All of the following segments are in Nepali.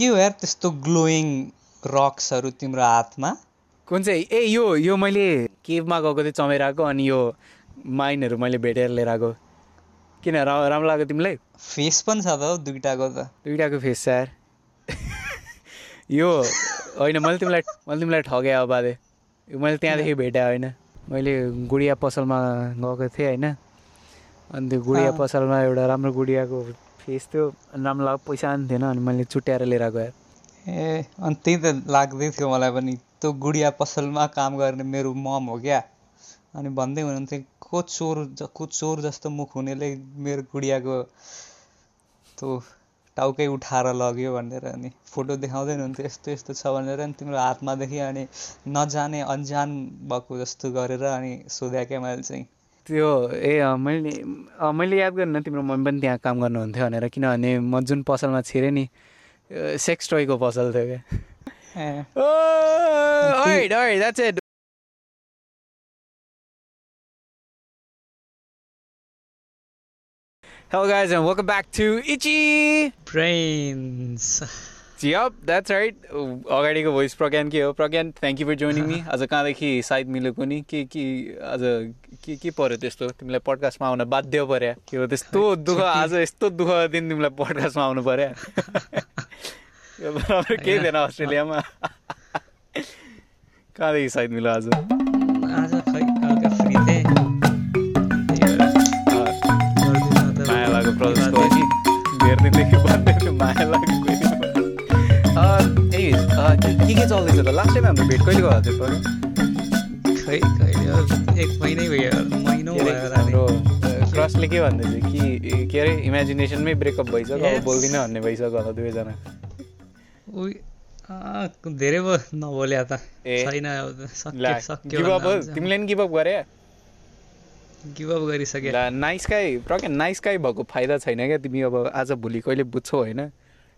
के हो यार त्यस्तो ग्लोइङ रक्सहरू तिम्रो हातमा? कुन चाहिँ? ए यो यो मैले केभमा गएको थिएँ चमेराको अनि यो माइनहरू मैले भेटेर लिएर आएको। किन रा राम्रो लाग्यो तिमीलाई? फेस पनि छ त हौ दुइटाको त। दुइटाको फेस छ यार। यो होइन मैले तिमीलाई मैले तिमीलाई ठगेँ अब बाधे मैले त्यहाँदेखि भेटेँ होइन। मैले गुडिया पसलमा गएको थिएँ होइन। अनि त्यो गुडिया। पसलमा एउटा राम्रो गुडियाको अनि राम्रो पैसा पनि थिएन अनि मैले चुट्याएर लिएर यार ए अनि त्यही त लाग्दै थियो मलाई पनि। त्यो गुडिया पसलमा काम गर्ने मेरो मम हो क्या। अनि भन्दै हुनुहुन्थ्यो को चोर को चोर जस्तो मुख हुनेले मेरो गुडियाको त्यो टाउकै उठाएर लग्यो भनेर अनि फोटो देखाउँदै हुनुहुन्थ्यो यस्तो यस्तो छ भनेर अनि तिम्रो हातमा देखेँ अनि नजाने अन्जान भएको जस्तो गरेर अनि सोधेँ क्या मैले चाहिँ। त्यो ए मैले मैले याद गरेन तिम्रो मम्मी पनि त्यहाँ काम गर्नुहुन्थ्यो भनेर किनभने म जुन पसलमा छिरेँ नि सेक्स टोयको पसल थियो क्या ए alright, alright, that's it. Hello, guys, and welcome back to Itchy. Brains Yup, that's right. अगाडिको भोइस प्रज्ञान के हो Pragyan thank you for joining me आज कहाँदेखि सायद मिलेको नि के के आज के के पऱ्यो त्यस्तो तिमीलाई पडकास्टमा आउन बाध्य पर्यो के हो त्यस्तो दुःख आज यस्तो दुःख दिन तिमीलाई पडकास्टमा आउनु पर्यो यो बराबर केही थिएन अस्ट्रेलियामा कहाँदेखि सायद मिल्यो आज आज फ्री माया प्रदेशको थियो माया लागेको ए के के चल्दैछ त? लास्ट टाइम हाम्रो भेट कहिले गएको थियो पर खै कहिले अब एक महिनै भयो महिनौ। हाम्रो क्रसले के भन्दै थियो कि के अरे इमेजिनेसनमै ब्रेकअप भइसक्यो अब. बोल्दिनँ भन्ने भइसक्यो होला दुवैजना। धेरै भयो नबोल्या त ए। छैन तिमीले नि गिभ अप गरे? गिभअप गरिसके ला नाइस गाई प्रज्ञा नाइस गाई भएको फाइदा छैन क्या तिमी अब आज भोलि कहिले बुझ्छौ होइन?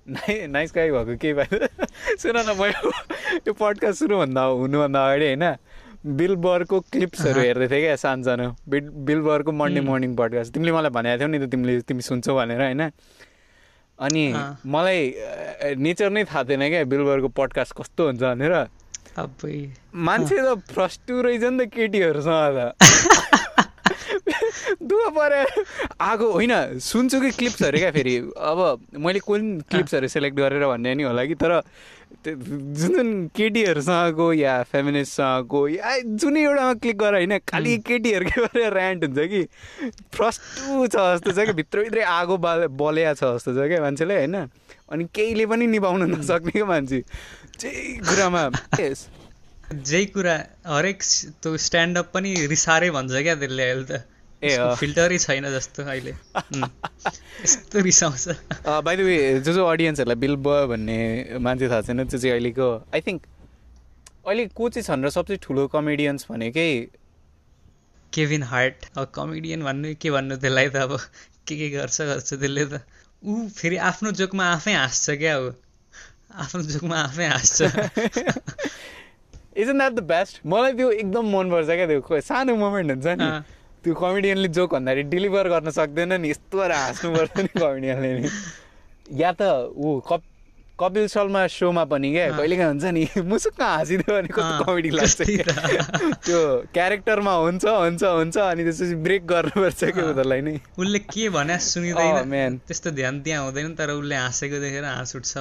नाइ नाइस गाई भएको केही फाइदा सुन न म यो पडकास्ट सुरुभन्दा हुनुभन्दा अगाडि होइन बिलबरको क्लिप्सहरू। हेर्दै थिएँ क्या सानसानो। बिल बिलबरको मन्डे. मर्निङ पडकास्ट तिमीले मलाई भनेको थियौ नि त तिमीले तिमी सुन्छौ भनेर होइन? अनि। मलाई नेचर नै थाहा थिएन क्या बिलबरको पडकास्ट कस्तो हुन्छ भनेर। मान्छे त फ्रस्टु रहेछ नि त केटीहरूसँग त। दुःख पऱ्यो आएको होइन सुन्छु कि क्लिप्सहरू क्या फेरि? अब मैले कुन क्लिप्सहरू सेलेक्ट गरेर भन्ने नि होला कि तर त्यो जुन जुन केटीहरूसँगको या फेमिनिस्टसँगको या जुनै एउटामा क्लिक गर होइन खालि केटीहरूकै गरेर ऱ्यान्ट हुन्छ कि? फ्रस्टु छ जस्तो छ कि भित्रभित्रै आगो बाल बल्या छ जस्तो छ क्या मान्छेले होइन? अनि केहीले पनि निभाउन नसक्ने क्या मान्छे। जे कुरामा जे कुरा हरेक त्यो स्ट्यान्डअप पनि रिसारै भन्छ क्या त्यसले अहिले त। ए। फिल्टरै छैन जस्तो अहिले. यस्तो रिसाउँछ। बाई द वे जो जो अडियन्सहरूलाई बिल बय भन्ने मान्छे थाहा छैन त्यो चाहिँ अहिलेको आई थिङ्क अहिले को चाहिँ छन् र सबसे ठुलो कमेडियन्स भनेकै केभिन हार्ट अब कमेडियन भन्नु के भन्नु त्यसलाई त अब? के के गर्छ गर्छ त्यसले त? ऊ फेरि आफ्नो जोकमा आफै हाँस्छ क्या अब। आफ्नो जोकमा आफै हाँस्छ। इजन द्याट द बेस्ट मलाई त्यो एकदम मनपर्छ क्या त्यो सानो मोमेन्ट हुन्छ नि। त्यो कमेडियनले जोक भन्दाखेरि डेलिभर गर्न सक्दैन नि। यस्तो गरेर हाँस्नुपर्छ नि कमेडियनले नि। या त ऊ कप कपिल शर्मा सोमा पनि क्या। कहिलेकाहीँ हुन्छ नि। मुसुक्क हाँसिदियो भने कस्तो कमेडी लाग्छ। त्यो क्यारेक्टरमा हुन्छ हुन्छ हुन्छ अनि त्यसपछि ब्रेक गर्नुपर्छ क्या अँ। उनीहरूलाई नै। उसले के भने Oh, सुनिँदैन man. त्यस्तो ध्यान त्यहाँ हुँदैन। तर उसले हाँसेको देखेर हाँस उठ्छ।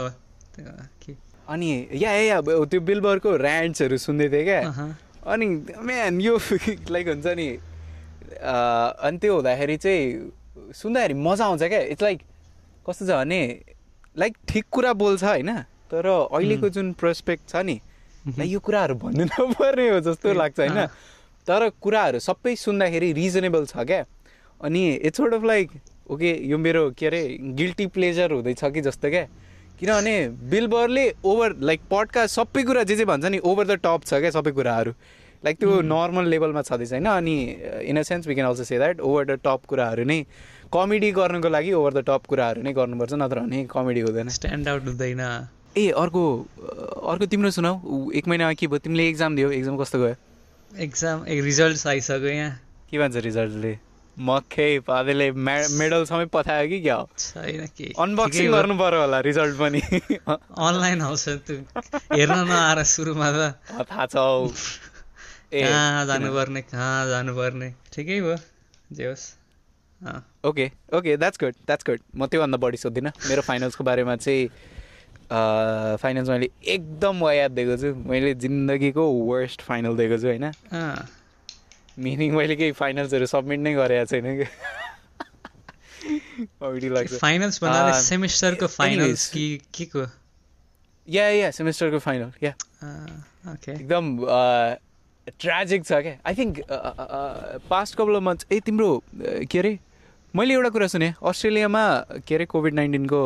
के अनि या या त्यो बिलबरको ऱ्यान्ड्सहरू सुन्दै थिएँ क्या। अनि म्यान यो लाइक हुन्छ नि अनि त्यो हुँदाखेरि चाहिँ सुन्दाखेरि मजा आउँछ क्या। इट्स लाइक कस्तो छ भने लाइक ठिक कुरा बोल्छ होइन तर अहिलेको जुन प्रोस्पेक्ट छ नि यो कुराहरू भन्नु नपर्ने हो जस्तो लाग्छ होइन। तर कुराहरू सबै सुन्दाखेरि रिजनेबल छ क्या। अनि it's sort of like okay यो मेरो के अरे गिल्टी प्लेजर हुँदैछ कि जस्तो क्या। किनभने बिलबरले ओभर लाइक पडकास्ट सबै कुरा जे जे भन्छ नि ओभर द टप छ क्या सबै कुराहरू। लाइक त्यो नर्मल लेभलमा छँदैछ होइन अनि in a sense we can also say that over the top कुराहरू नै कमेडी गर्नुको लागि ओभर द टप कुराहरू नै गर्नुपर्छ नत्र भने कमेडी हुँदैन। स्ट्यान्ड आउट हुँदैन। ए अर्को अर्को तिम्रो सुनाऊ। एक महिनामा के भयो? तिमीले एक्जाम दियो एक्जाम कस्तो गयो? एक्जाम रिजल्ट आइसक्यो यहाँ। के भन्छ रिजल्टले मक्खै पादेले मेडल सबै पठायो कि क्या हो? छैन के। अनबक्सिङ गर्नु पर्यो होला रिजल्ट पनि। अनलाइन आउँछ त्यो। हेर्न नआएर सुरुमा त। थाहा छ हौ। ए कहाँ जानुपर्ने कहाँ जानुपर्ने। ठिकै भयो जे होस्। Okay okay that's good that's good म त्योभन्दा बढी सोध्दिनँ। मेरो फाइनल्सको बारेमा चाहिँ फाइनल्स मैले एकदम याद दिएको छु। मैले जिन्दगीको वर्स्ट फाइनल दिएको छु होइन? मिनिङ मैले केही फाइनल्सहरू सब्मिट नै गरेको छैन कि? कमेडी लाग्छ। फाइनल्स भन्नाले अँ, सेमिस्टरको फाइनल्स. कि के को या या सेमेस्टरको फाइनल या ओके एकदम ट्रेजिक छ क्या? I think past couple of months ए तिम्रो अ, के अरे? मैले एउटा कुरा सुनेँ अस्ट्रेलियामा के अरे कोभिड नाइन्टिनको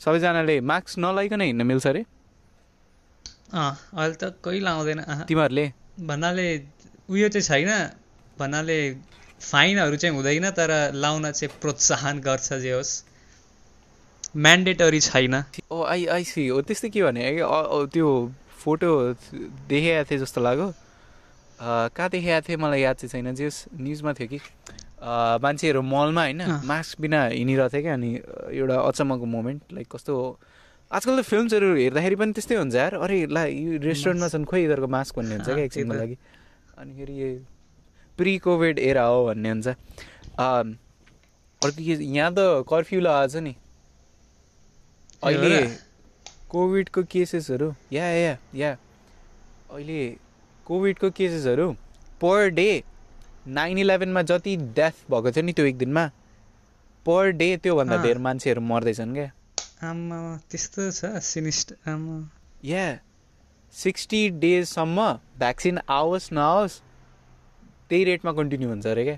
सबैजनाले मास्क नलाइकन हिँड्न मिल्छ अरे अहिले त कोही लाउँदैन। तिमीहरूले? भन्नाले उयो चाहिँ छैन। भन्नाले फाइनहरू चाहिँ हुँदैन तर लाउन चाहिँ प्रोत्साहन गर्छ जे होस्। म्यान्डेटरी छैन। ओ आई आई सी हो त्यस्तै के भने त्यो फोटो देखेको थिएँ जस्तो लाग्यो। कहाँ देखेको थिएँ मलाई याद चाहिँ छैन। जे न्युजमा थियो कि। मान्छेहरू मलमा होइन। मास्क बिना हिँडिरहेको थियो क्या अनि एउटा अचम्मको मोमेन्ट लाइक कस्तो आजकल त फिल्मसहरू हेर्दाखेरि पनि त्यस्तै हुन्छ यार। अरे ला यो रेस्टुरेन्टमा छन् खोइ यिनीहरूको मास्क भन्ने हुन्छ क्या एकछिनको। लागि। अनि फेरि यो प्रि कोभिड एरा हो भन्ने हुन्छ। अर्को के यहाँ त कर्फ्यू लगाएको छ नि? अहिले कोभिडको केसेसहरू या या या। अहिले कोभिडको केसेसहरू पर डे नाइन इलेभेनमा जति डेथ भएको थियो नि त्यो एक दिनमा पर डे त्योभन्दा। धेर मान्छेहरू मर्दैछन् क्या। आमा त्यस्तो छ सिनिस्ट आमा या। सिक्सटी डेजसम्म भ्याक्सिन आओस् नआओस् त्यही रेटमा कन्टिन्यू हुन्छ अरे क्या।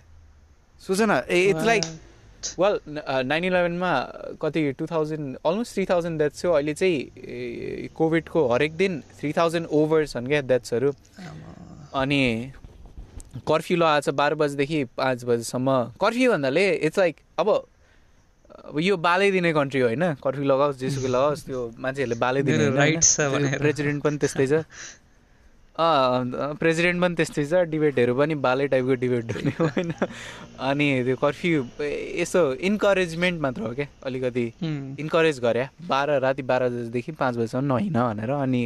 सोच न इट्स लाइक वेल नाइन इलेभेनमा कति two thousand almost three thousand deaths थियो। अहिले चाहिँ ए, कोभिडको हरेक दिन थ्री थाउजन्ड ओभर छन् क्या डेथ्सहरू अनि कर्फ्यू लगाएको छ बाह्र बजीदेखि पाँच बजीसम्म। कर्फ्यू भन्नाले इट्स लाइक अब अब यो बालै दिने कन्ट्री हो होइन? कर्फ्यू लगाओस् जेसुकै लगाओस् त्यो मान्छेहरूले बालै दिने। प्रेसिडेन्ट पनि त्यस्तै छ। प्रेसिडेन्ट पनि त्यस्तै छ। डिबेटहरू पनि बालै टाइपको डिबेट हुने होइन। अनि त्यो कर्फ्यू यसो इन्करेजमेन्ट मात्र हो क्या अलिकति। इन्करेज गरे। बाह्र राति बाह्र बजीदेखि पाँच बजीसम्म नहिँड भनेर। अनि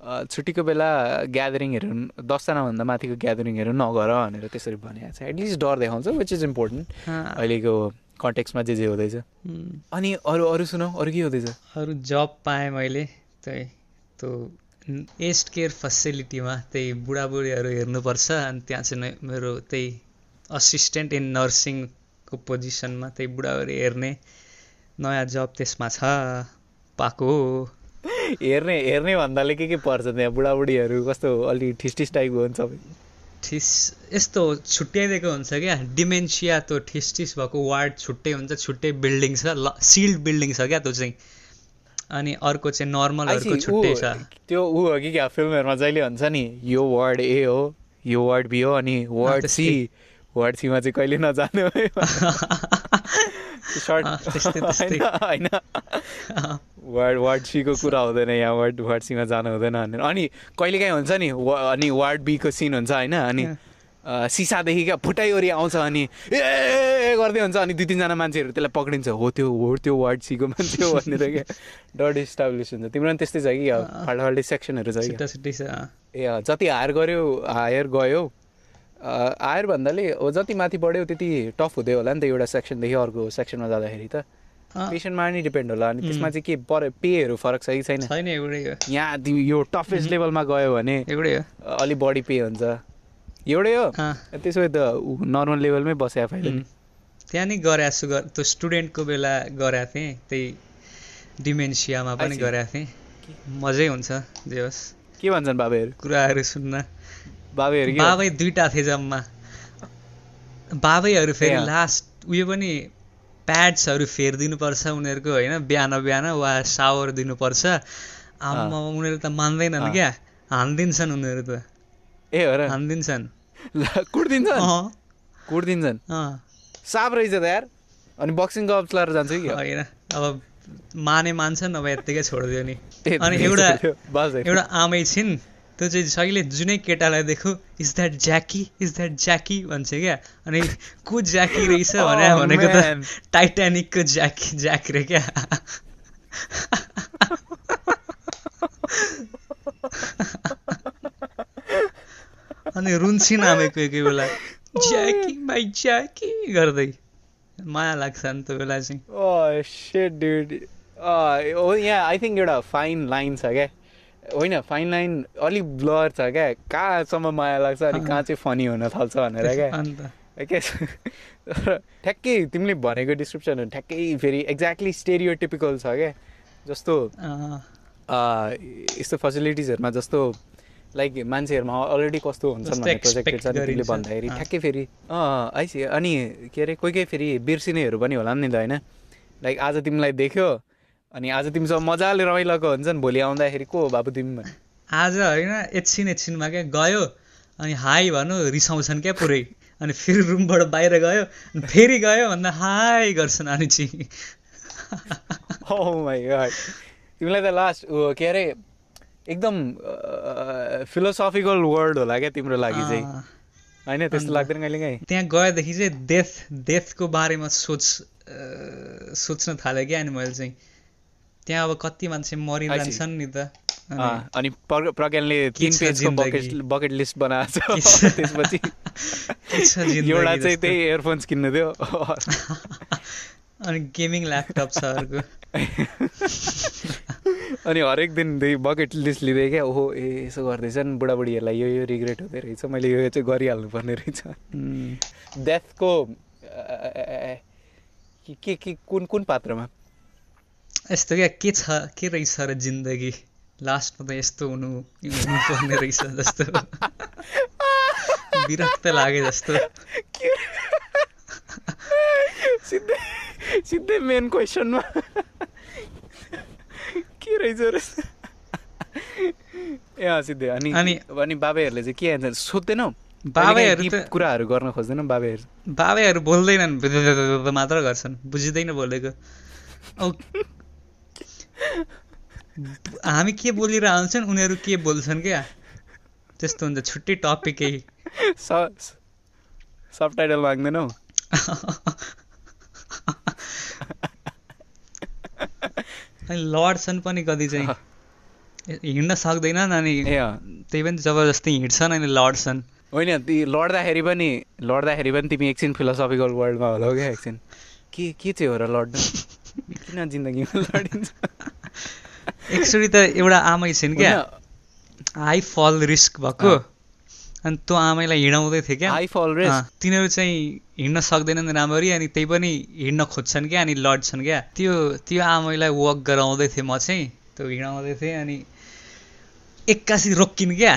छुट्टीको बेला ग्यादरिङहरू दसजनाभन्दा माथिको ग्यादरिङहरू नगर भनेर त्यसरी भनेको छ। एटलिस्ट डर देखाउँछ विच इज इम्पोर्टेन्ट अहिलेको कन्टेक्समा जे जे हुँदैछ। अनि अरू अरू सुनौ अरू के हुँदैछ? अरू जब पाएँ मैले त्यही त्यो एज केयर फेसिलिटीमा त्यही बुढाबुढीहरू हेर्नुपर्छ अनि त्यहाँ चाहिँ मेरो त्यही असिस्टेन्ट इन नर्सिङको पोजिसनमा त्यही बुढाबुढी हेर्ने नयाँ जब त्यसमा छ पाएको हेर्ने हेर्ने भन्दाले के के पर्छ त्यहाँ बुढाबुढीहरू? कस्तो अलि ठिस ठिस टाइपको हुन्छ सबै। ठिस यस्तो छुट्याइदिएको हुन्छ क्या? डिमेन्सिया त्यो ठिस ठिस भएको वार्ड छुट्टै हुन्छ छुट्टै बिल्डिङ छ ल सिल्ड बिल्डिङ छ क्या त्यो चाहिँ। अनि अर्को चाहिँ नर्मलहरूको आइसी, छुट्टै छ। त्यो ऊ हो कि क्या? फिल्महरूमा जहिले हुन्छ नि यो वार्ड ए हो यो वार्ड बी हो अनि वार्ड सी। वार्ड सीमा चाहिँ कहिले नजानु त्यस्तै, त्यस्तै। होइन वार्ड वार्ड सीको कुरा हुँदैन यहाँ वार्ड वार्ड सीमा जानु हुँदैन भनेर। अनि कहिलेकाहीँ हुन्छ नि अनि वार्ड बीको सिन हुन्छ होइन अनि सिसादेखि क्या फुटाइवरी आउँछ अनि ए गर्दै हुन्छ अनि दुई तिनजना मान्छेहरू त्यसलाई पक्रिन्छ। हो त्यो हो त्यो वार्ड सीको मान्छे हो भनेर क्या। डर इस्टाब्लिस हुन्छ। तिम्रो पनि त्यस्तै छ कि। फाल्टो फाल्टै सेक्सनहरू छ। ए जति हायर गऱ्यो हायर गयो अँ, हायर भन्दाले जति माथि बढ्यो त्यति टफ हुँदै होला नि त एउटा सेक्सनदेखि अर्को सेक्सनमा जाँदाखेरि त। पेसेन्टमा नि डिपेन्ड होला अनि त्यसमा चाहिँ के पर पेहरू फरक छ कि छैन। छैन एउटै हो। यहाँ यो टफेस्ट लेभलमा गयो भने एउटै हो। अलिक बढी पे हुन्छ। एउटै हो। त्यसो भए त नर्मल लेभलमै बस्या फाइदा उम्. त्यहाँ नि गर- त्यो स्टुडेन्टको बेला गरेको थिएँ त्यही डिमेन्सियामा पनि. गरेको थिएँ। मजै हुन्छ जे होस् के भन्छन् बाबैहरू? कुराहरू सुन्न। बाबैहरू के बाबै दुइटा थिए जम्मा। बाबैहरू फेरि। लास्ट उयो पनि प्याड्सहरू फेरिदिनुपर्छ उनीहरूको होइन? बिहान बिहान वा सावर दिनुपर्छ। आम्मा उनीहरू त मान्दैनन्। क्या? हानिदिन्छन् उनीहरू त। ए हो र। हानिदिन्छन्। ल, कुट्दिन्छन्? कुट्दिन्छन्? साप रहेछ त यार। अनि बक्सिङ ग्लोभ्स लगाएर जान्छु कि होइन। अब माने मान्छ नभए यत्तिकै छोडिदियो नि। अनि एउटा। एउटा आमै छिन्। त्यो चाहिँ जहिले जुनै केटालाई देखो is that Jackie is that Jackie भन्छ क्या। अनि को ज्याकी रहेछ भने Oh, भनेको. त टाइटानिकको ज्याकी ज्याक रे क्या। अनि रुन्छिन् आमे कोही कोही बेला ज्याकी माइ ज्याकी गर्दै। माया लाग्छ नि त्यो बेला चाहिँ। Yeah, I think एउटा फाइन लाइन छ क्या होइन फाइन लाइन अलिक ब्लर छ क्या। कहाँसम्म माया लाग्छ अनि कहाँ चाहिँ फनी हुन थाल्छ भनेर क्या। के तर ठ्याक्कै तिमीले भनेको डिस्क्रिप्सनहरू ठ्याक्कै फेरि एक्ज्याक्टली स्टेरियोटिपिकल छ क्या। जस्तो यस्तो फेसिलिटिजहरूमा जस्तो लाइक मान्छेहरूमा अलरेडी कस्तो हुन्छ प्रोजेक्टेड छ तिमीले। भन्दाखेरि। ठ्याक्कै फेरि अँ आइसी अनि के अरे कोही कोही फेरि बिर्सिनेहरू पनि होला नि त होइन? लाइक आज तिमीलाई देख्यो अनि आज तिमीसँग मजाले रमाइलोको हुन्छ नि भोलि आउँदाखेरि को हो बाबु तिमी। आज होइन एकछिन एकछिनमा क्या गयो अनि हाई भन्नु रिसाउँछन् क्या पुरै। अनि फेरि रुमबाट बाहिर गयो अनि फेरि गयो भन्दा हाई गर्छन् अनि चाहिँ. तिमीलाई त लास्ट के अरे एकदम फिलोसफिकल वर्ड होला क्या तिम्रो लागि चाहिँ। होइन त्यस्तो लाग्दैन कहिले काहीँ त्यहाँ गएदेखि चाहिँ डेथ डेथको बारेमा सोच सोच्न थालेँ क्या अनि मैले चाहिँ। त्यहाँ अब कति मान्छे मरिरहन्छन् नि त। अनि प्रज्ञानले तिन पेजको? बकेट बकेट लिस्ट बनाएको छ? त्यसपछि एउटा चाहिँ। त्यही इयरफोन्स किन्नु थियो। अनि गेमिङ ल्यापटप छ अर्को। अनि हरेक दिन त्यही बकेट लिस्ट लिँदै क्या ओहो ए यसो गर्दैछन् बुढाबुढीहरूलाई यो यो रिग्रेट हुँदै रहेछ मैले यो चाहिँ गरिहाल्नु पर्ने रहेछ डेथको के के कुन कुन पात्रमा? यस्तो क्या? के छ के रहेछ र जिन्दगी? लास्टमा त यस्तो हुनु हुनुपर्ने रहेछ जस्तो। विरक्त लागे जस्तो। सिधै सिधै मेन क्वेसनमा के रहेछ रहेछ ए सिधै अनि अनि- अनि बाबाहरूले चाहिँ के एन्सर सोध्दैनौ बाबाहरू ती कुराहरू गर्न खोज्दैन बाबाहरू। बाबाहरू बोल्दैनन् मात्र गर्छन्। बुझिँदैन बोलेको। औ हामी के बोलिरहेको हुन्छन् उनीहरू के बोल्छन् क्या? त्यस्तो हुन्छ छुट्टै टपिकै सब टाइटल माग्दैनौ? अनि लड्छन् पनि कति चाहिँ। हिँड्न सक्दैनन् अनि। त्यही पनि जबरजस्ती हिँड्छन् अनि लड्छन्। होइन ती लड्दाखेरि पनि लड्दाखेरि पनि तिमी एकछिन फिलोसफिकल वर्ल्डमा होला क्या एकछिन। के के चाहिँ हो र लड्नु? किन जिन्दगीमा लडिन्छ? एकचोटि त एउटा आमै छिन् क्या। हाई फल रिस्क भएको। अनि त्यो आमैलाई हिँडाउँदै थियो क्या। हाई फल रेस अँ, तिनीहरू चाहिँ हिँड्न सक्दैनन् राम्ररी अनि त्यही पनि हिँड्न खोज्छन् क्या अनि लड्छन् क्या। त्यो त्यो आमैलाई वक गराउँदै थिएँ म चाहिँ। त्यो हिँडाउँदै थिएँ अनि एक्कासी रोकिन् क्या।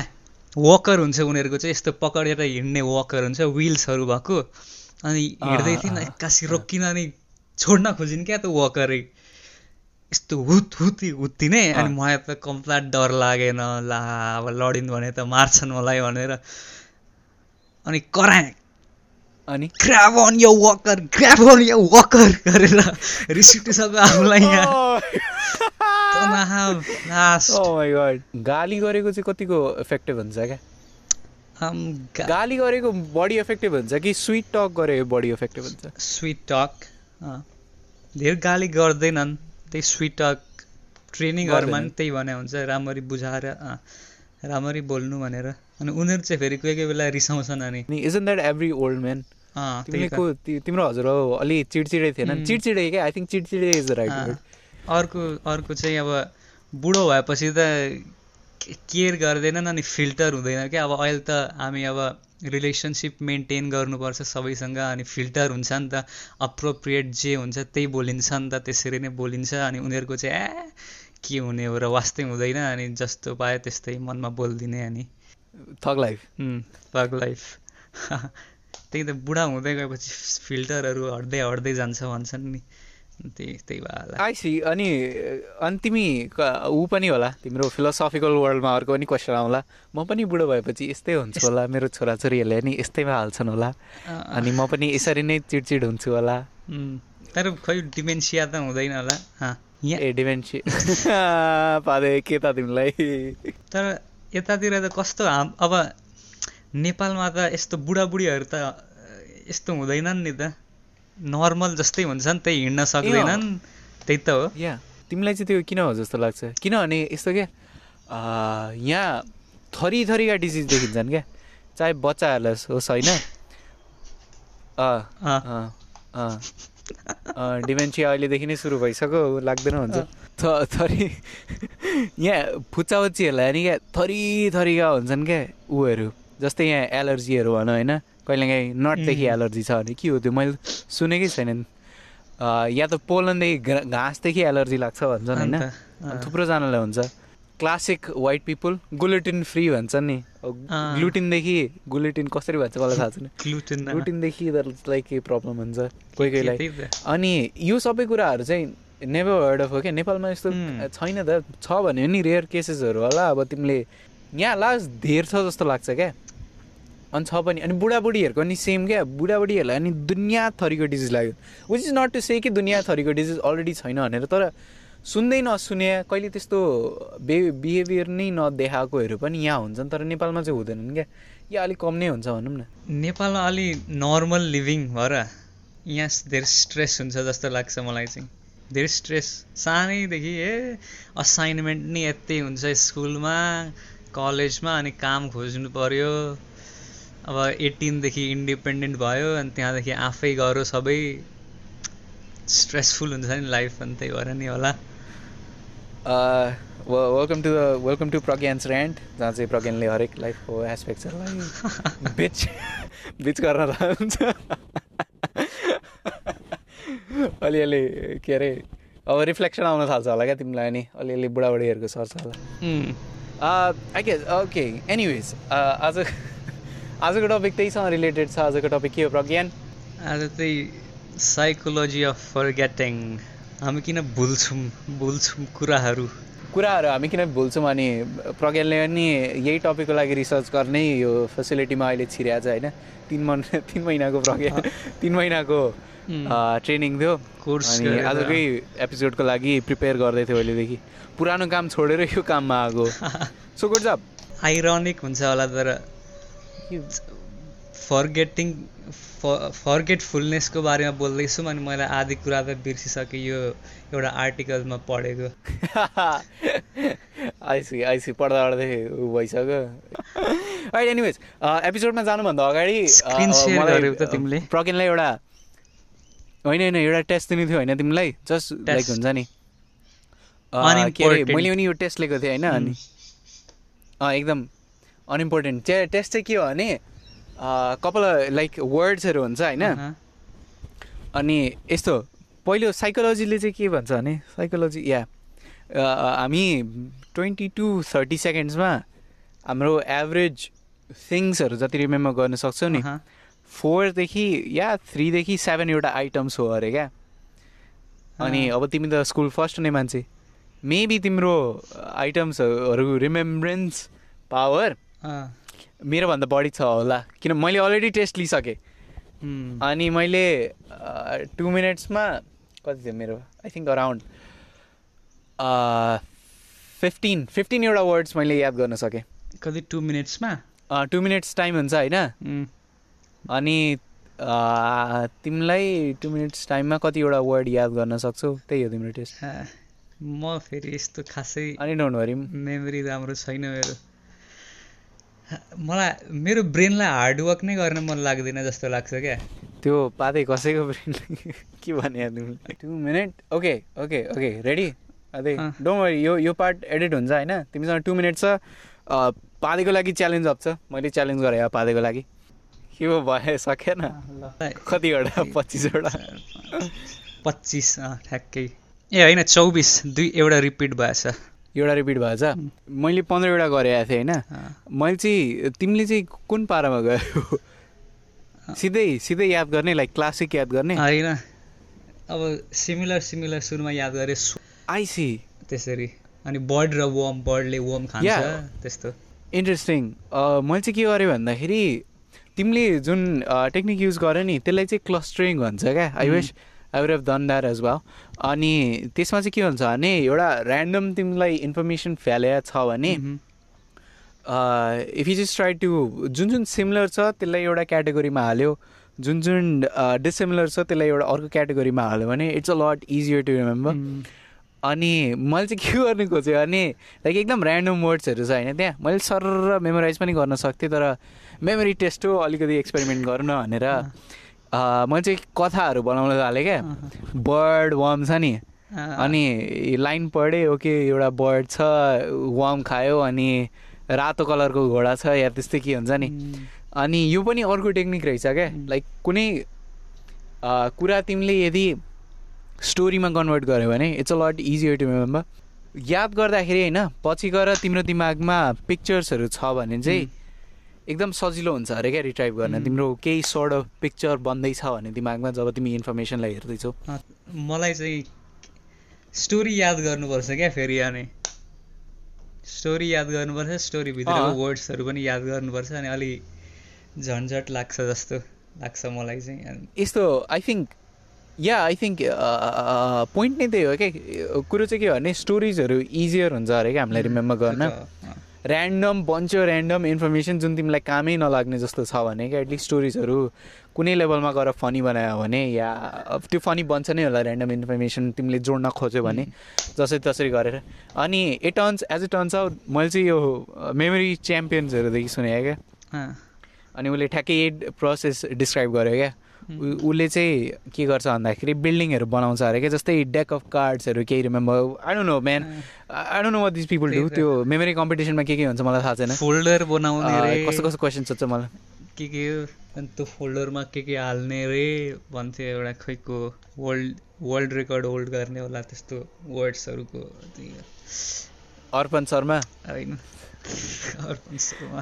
वकर हुन्छ उनीहरूको चाहिँ। यस्तो पकडेर हिँड्ने वकर हुन्छ विल्सहरू भएको। अनि हिँड्दै थिइन् अँ, एक्कासी रोकिन अनि छोड्न खोजिन् क्या त्यो वकरै यस्तो हुत हुती हुत्तिने अनि अँ। मलाई त कम्प्लिट डर लागेन। ला अब लडिन् भने त मार्छन् मलाई भनेर। अनि कराएँ। अनि? ग्राब अन यो वकर ग्राब अन यो वकर गरेर रिस उठिसक्यो आफूलाई यहाँ। Oh! god. गाली गरेको चाहिँ कतिको इफेक्टिभ हुन्छ क्या? गाली गरेको बढी इफेक्टिभ हुन्छ कि स्विट टक गरेको बढी इफेक्टिभ हुन्छ? स्विट टक धेरै गाली गर्दैनन् त्यही स्विट टक ट्रेनिङहरूमा पनि। त्यही भने हुन्छ राम्ररी बुझाएर राम्ररी बोल्नु भनेर। अनि उनीहरू चाहिँ फेरि कोही कोही बेला रिसाउँछन् अनि। Isn't that every old man. तिमीको तिम्रो हजुरबाउ अलि चिडचिडे थिएन. चिडचिडे क्या आई थिङ्क चिडचिडे इज राइट अर्को अर्को चाहिँ अब बुढो भएपछि त केयर गर्दैनन् अनि फिल्टर हुँदैन क्या? अब अहिले त हामी अब रिलेसनसिप मेन्टेन गर्नुपर्छ सबैसँग अनि फिल्टर हुन्छ नि त। अप्रोप्रिएट जे हुन्छ त्यही बोलिन्छ नि त त्यसरी नै बोलिन्छ अनि उनीहरूको चाहिँ ए के हुने हो र वास्तै हुँदैन अनि जस्तो पायो त्यस्तै मनमा बोलिदिने अनि। थग लाइफ पग लाइफ त्यही त बुढा हुँदै गएपछि फिल्टरहरू हट्दै हट्दै जान्छ भन्छन् नि। त्यही त्यही भएर आई सी अनि अनि तिमी ऊ पनि होला। तिम्रो फिलोसफिकल वर्ल्डमा अर्को पनि क्वेसन आउला। म पनि बुढो भएपछि यस्तै हुन्छ होला। मेरो छोराछोरीहरूले नि यस्तैमा हाल्छन् होला। अनि म पनि यसरी नै चिडचिड हुन्छु होला। तर खै डिमेन्सिया त हुँदैन होला। यहाँ ए डिमेन्सी पादे के त तिमीलाई? तर यतातिर त कस्तो हाम अब नेपालमा त यस्तो बुढाबुढीहरू त यस्तो हुँदैनन् नि त। नर्मल जस्तै हुन्छ नि त्यही हिँड्न सक्दैनन् त्यही त हो। या तिमीलाई चाहिँ त्यो किन हो जस्तो लाग्छ? किनभने यस्तो क्या? यहाँ थरी थरीका डिजिज देखिन्छन् क्या। चाहे बच्चाहरूलाई होस् होइन? अँ अँ, अँ डिमेन्सिया अहिलेदेखि नै सुरु भइसक्यो लाग्दैन हुन्छ। थ थरी यहाँ फुच्चाबच्चीहरूलाई नि क्या थरी थरीका हुन्छन् क्या ऊहरू। जस्तै यहाँ एलर्जीहरू भनौँ होइन? कहिलेकाहीँ नटदेखि. एलर्जी छ भने के हो त्यो मैले सुनेकै छैन या त पोलनदेखि घाँसदेखि एलर्जी लाग्छ भन्छन् होइन। थुप्रोजनालाई हुन्छ। Classic white people gluten free भन्छन् नि। ग्लुटिनदेखि गुलेटिन कसरी भन्छ मलाई थाहा छैन। ग्लुटिनदेखि लाइक केही प्रब्लम हुन्छ। कोही कोहीलाई। अनि यो सबै कुराहरू चाहिँ नेभर वर्ड अफ हो क्या? नेपालमा यस्तो. छैन त। छ भने नि रेयर केसेसहरू होला। अब तिमीले यहाँ लास्ट धेर छ जस्तो लाग्छ क्या? अनि छ पनि अनि बुढाबुढीहरूको नि सेम क्या बुढाबुढीहरूलाई अनि दुनियाँ थरीको डिजिज लाग्यो। Which is not to say कि दुनियाँ थरीको डिजिज अलरेडी छैन भनेर तर सुन्दै नसुने कहिले त्यस्तो बे बिहेभियर नै नदेखाएकोहरू पनि यहाँ हुन्छन् तर नेपालमा चाहिँ हुँदैनन् क्या। या अलिक कम नै हुन्छ भनौँ न। नेपालमा अलि नर्मल लिभिङ भएर यहाँ धेरै स्ट्रेस हुन्छ जस्तो लाग्छ मलाई चाहिँ। धेरै स्ट्रेस सानैदेखि ए असाइनमेन्ट नि यति हुन्छ स्कुलमा कलेजमा अनि काम खोज्नु पर्यो। अब एटिनदेखि इन्डिपेन्डेन्ट भयो अनि त्यहाँदेखि आफै गऱ्यो सबै स्ट्रेसफुल हुन्छ नि लाइफ अनि त्यही भएर नि होला। Welcome to welcome to Pragyan's rant जहाँ चाहिँ प्रज्ञानले हरेक लाइफको एस्पेक्ट्सहरूलाई बिच बिच गर्न हुन्छ अलिअलि के अरे अब रिफ्लेक्सन आउन थाल्छ होला क्या तिमीलाई अनि अलिअलि बुढाबुढीहरूको सर्छ होला। आई गेस ओके एनिवेज आज आजको टपिक त्यहीसँग रिलेटेड छ आजको टपिक के हो प्रज्ञान? आज चाहिँ साइकोलोजी अफ फर्गेटिङ हामी किन भुल्छौँ भुल्छौँ कुराहरू? कुराहरू हामी किन भुल्छौँ अनि प्रज्ञानले पनि यही टपिकको लागि रिसर्च गर्नै यो फेसिलिटीमा अहिले छिरिएको छ होइन? तिन मन तिन महिनाको प्रज्ञा तिन महिनाको ट्रेनिङ थियो। कोर्स अनि। आजकै एपिसोडको लागि प्रिपेयर गर्दै थियो अहिलेदेखि। पुरानो काम छोडेर यो काममा आएको सो गुड जब आइरोनिक हुन्छ होला तर फर्गेटिङ फर्गेटफुलनेसको बारेमा बोल्दैछौँ अनि मैले आधी कुरा त बिर्सिसकेँ यो एउटा आर्टिकलमा पढेको। आइसी आइसी पढ्दा पढ्दै ऊ भइसक्यो। अहिले एनिवेज एपिसोडमा जानुभन्दा अगाडि त अ, तिमीले? प्रज्ञानलाई एउटा होइन होइन एउटा टेस्ट दिनु थियो होइन तिमीलाई? Just like. हुन्छ नि। अ, के अरे. मैले पनि यो टेस्ट लिएको थिएँ होइन अनि। अँ एकदम अनइम्पोर्टेन्ट त्यो टेस्ट चाहिँ के हो भने कपाल लाइक वर्ड्सहरू हुन्छ होइन? अनि यस्तो पहिलो साइकोलोजीले चाहिँ के भन्छ भने साइकोलोजी या हामी ट्वेन्टी टु थर्टी सेकेन्ड्समा हाम्रो एभरेज थिङ्सहरू जति रिमेम्बर गर्न सक्छौँ नि फोरदेखि या थ्रीदेखि सेभेनवटा आइटम्स हो अरे क्या? अनि। अब तिमी त स्कुल फर्स्ट हुने मान्छे। मेबी तिम्रो आइटम्सहरू रिमेम्ब्रेन्स पावर मेरोभन्दा बढी छ होला किन मैले अलरेडी टेस्ट लिइसकेँ। अनि मैले टु मिनट्समा कति थियो मेरो? आई थिङ्क अराउन्ड फिफ्टिन फिफ्टिनवटा वर्ड्स मैले याद गर्न सकेँ। कति टु मिनट्समा टु मिनट्स टाइम हुन्छ होइन? अनि तिमीलाई टु मिनट्स टाइममा कतिवटा वर्ड याद गर्न सक्छौ? त्यही हो तिम्रो टेस्ट म फेरि यस्तो खासै अनि डोन्ट वरी मेमोरी राम्रो छैन मेरो। मलाई मेरो ब्रेनलाई हार्डवर्क नै गर्न मन लाग्दैन जस्तो लाग्छ क्या। त्यो पातै कसैको ब्रेन के भने तिमीलाई two minute okay okay okay ready अझै अँ। डोन्ट वरी यो यो पार्ट एडिट हुन्छ होइन? तिमीसँग टु मिनट छ। अ, पादेको लागि च्यालेन्ज अप छ। मैले च्यालेन्ज गरेँ पादेको लागि। के हो भयो सकेन। ल। कतिवटा? पच्चिसवटा। पच्चिस ठ्याक्कै। ए होइन चौबिस दुई एउटा रिपिट भएछ। एउटा रिपिट भएछ मैले पन्ध्रवटा गरेको थिएँ होइन। मैले चाहिँ तिमीले चाहिँ कुन पारामा गयो? सिधै सिधै याद गर्ने लाइक क्लासिक याद गर्ने? होइन। अब सिमिलर सिमिलर सुरुमा याद गरेँ। आइसी त्यसरी। अनि बर्ड र वम बर्डले वम खान्छ. त्यस्तो। इन्ट्रेस्टिङ मैले चाहिँ के गरेँ भन्दाखेरि तिमीले जुन टेक्निक युज गर्यो नि त्यसलाई चाहिँ क्लस्टरिङ भन्छ क्या I wish I would have done that as well अनि त्यसमा चाहिँ के हुन्छ भने एउटा ऱ्यान्डम तिमीलाई इन्फर्मेसन फ्यालेको छ भने if you just try to जुन जुन सिमिलर छ त्यसलाई एउटा क्याटेगोरीमा हाल्यो जुन जुन डिसिमिलर छ त्यसलाई एउटा अर्को क्याटेगोरीमा हाल्यो भने it's a lot easier to remember अनि मैले चाहिँ के गर्ने खोजेँ भने लाइक एकदम ऱ्यान्डम वर्ड्सहरू छ होइन त्यहाँ। मैले सर मेमोराइज पनि गर्न सक्थेँ तर मेमोरी टेस्ट हो अलिकति एक्सपेरिमेन्ट गर्नु भनेर। मैले चाहिँ कथाहरू बनाउन थालेँ क्या। बर्ड वर्म छ नि। अनि लाइन पढेँ ओके एउटा बर्ड छ वर्म खायो अनि रातो कलरको घोडा छ या त्यस्तै के हुन्छ नि। अनि यो पनि अर्को टेक्निक रहेछ क्या। लाइक कुनै कुरा तिमीले यदि स्टोरीमा कन्भर्ट गऱ्यो भने it's a lot easier to remember याद गर्दाखेरि होइन पछि गएर तिम्रो दिमागमा पिक्चर्सहरू छ भने चाहिँ एकदम सजिलो हुन्छ अरे क्या रिट्राइभ गर्न। तिम्रो केही सर्ट अफ पिक्चर बन्दैछ भने दिमागमा जब तिमी इन्फर्मेसनलाई हेर्दैछौ। मलाई चाहिँ स्टोरी याद गर्नुपर्छ क्या फेरि अनि। स्टोरी याद गर्नुपर्छ स्टोरीभित्रको वर्ड्सहरू पनि याद गर्नुपर्छ अनि अलि झन्झट लाग्छ जस्तो लाग्छ मलाई चाहिँ यस्तो I think yeah I think point नै त्यही हो क्या। कुरो चाहिँ के भने स्टोरिजहरू इजियर हुन्छ अरे क्या हामीलाई रिमेम्बर गर्न। ऱ्यान्डम बन्छ ऱ्यान्डम इन्फर्मेसन जुन तिमीलाई कामै नलाग्ने जस्तो छ भने क्या एटलिस्ट स्टोरिजहरू कुनै लेभलमा गएर फनी बनायो भने या त्यो फनी बन्छ नै होला ऱ्यान्डम इन्फर्मेसन तिमीले जोड्न खोज्यो भने जसरी तसरी गरेर। अनि ए टर्न्स एज ए टर्न्स आउट मैले चाहिँ यो मेमोरी च्याम्पियन्सहरूदेखि सुने क्या। अनि उसले ठ्याक्कै प्रोसेस डिस्क्राइब गर्यो क्या। उसले चाहिँ के गर्छ भन्दाखेरि बिल्डिङहरू बनाउँछ अरे क्या जस्तै डेक अफ कार्ड्सहरू केही remember I don't know man I don't know what this people do त्यो मेमोरी कम्पिटिसनमा के के हुन्छ मलाई थाहा छैन। फोल्डर बनाउने कस्तो कस्तो क्वेसन सोध्छ मलाई। के के अनि त्यो फोल्डरमा के के हाल्ने रे? भन्थ्यो एउटा खैको वर्ल्ड वर्ल्ड रेकर्ड होल्ड गर्ने होला त्यस्तो वर्ड्सहरूको अर्पण शर्मा? होइन। अर्पण शर्मा।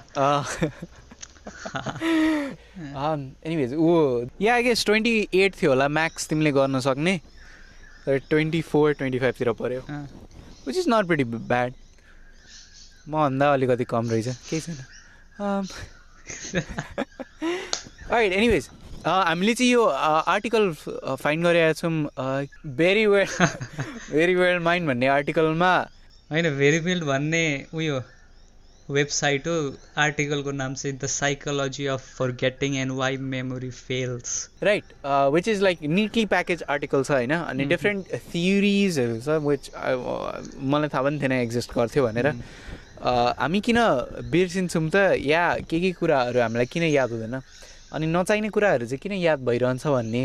एनिवेज ऊ yeah I guess twenty eight थियो होला म्याक्स तिमीले गर्न सक्ने। तर ट्वेन्टी फोर ट्वेन्टी फाइभतिर पऱ्यो which is not pretty bad मभन्दा अलिकति कम रहेछ केही छैन। राइट एनिवेज हामीले चाहिँ यो आर्टिकल फाइन्ड गरेका छौँ very well very well mind भन्ने आर्टिकलमा होइन भेरी वेल भन्ने उयो वेबसाइट हो आर्टिकलको नाम चाहिँ the psychology of forgetting and why memory fails right which is like neatly package article छ होइन अनि डिफ्रेन्ट थियोरिजहरू छ विच मलाई थाहा पनि थिएन एक्जिस्ट गर्थ्यो भनेर। हामी किन बिर्सिन्छौँ त? या के के कुराहरू हामीलाई किन याद हुँदैन? अनि नचाहिने कुराहरू चाहिँ किन याद भइरहन्छ भन्ने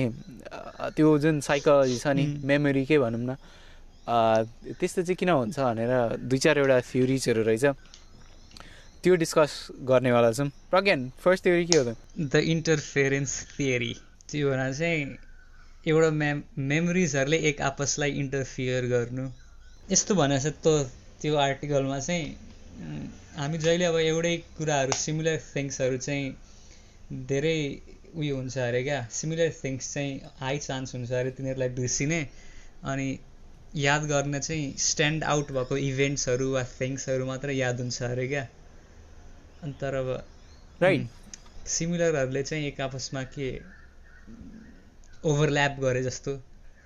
त्यो जुन साइकोलोजी छ नि मेमोरीकै भनौँ न त्यस्तो चाहिँ किन हुन्छ भनेर दुई चारवटा थ्योरिजहरू रहेछ। त्यो डिस्कस गर्नेवाला छौँ। प्रज्ञान फर्स्ट थ्योरी के हो त? द इन्टरफेरेन्स थियोरी त्यो भन्दा चाहिँ एउटा मेम मेमोरिजहरूले एक आपसलाई इन्टरफियर गर्नु। यस्तो भने त त्यो आर्टिकलमा चाहिँ हामी जहिले अब एउटै कुराहरू सिमिलर थिङ्सहरू चाहिँ धेरै उयो हुन्छ अरे क्या। सिमिलर थिङ्स चाहिँ हाई चान्स हुन्छ अरे तिनीहरूलाई बिर्सिने। अनि याद गर्ने चाहिँ स्ट्यान्ड आउट भएको इभेन्ट्सहरू वा थिङ्सहरू मात्रै याद हुन्छ अरे क्या। अनि तर अब राइट सिमिलरहरूले चाहिँ एक आपसमा के ओभरल्याप गरे जस्तो?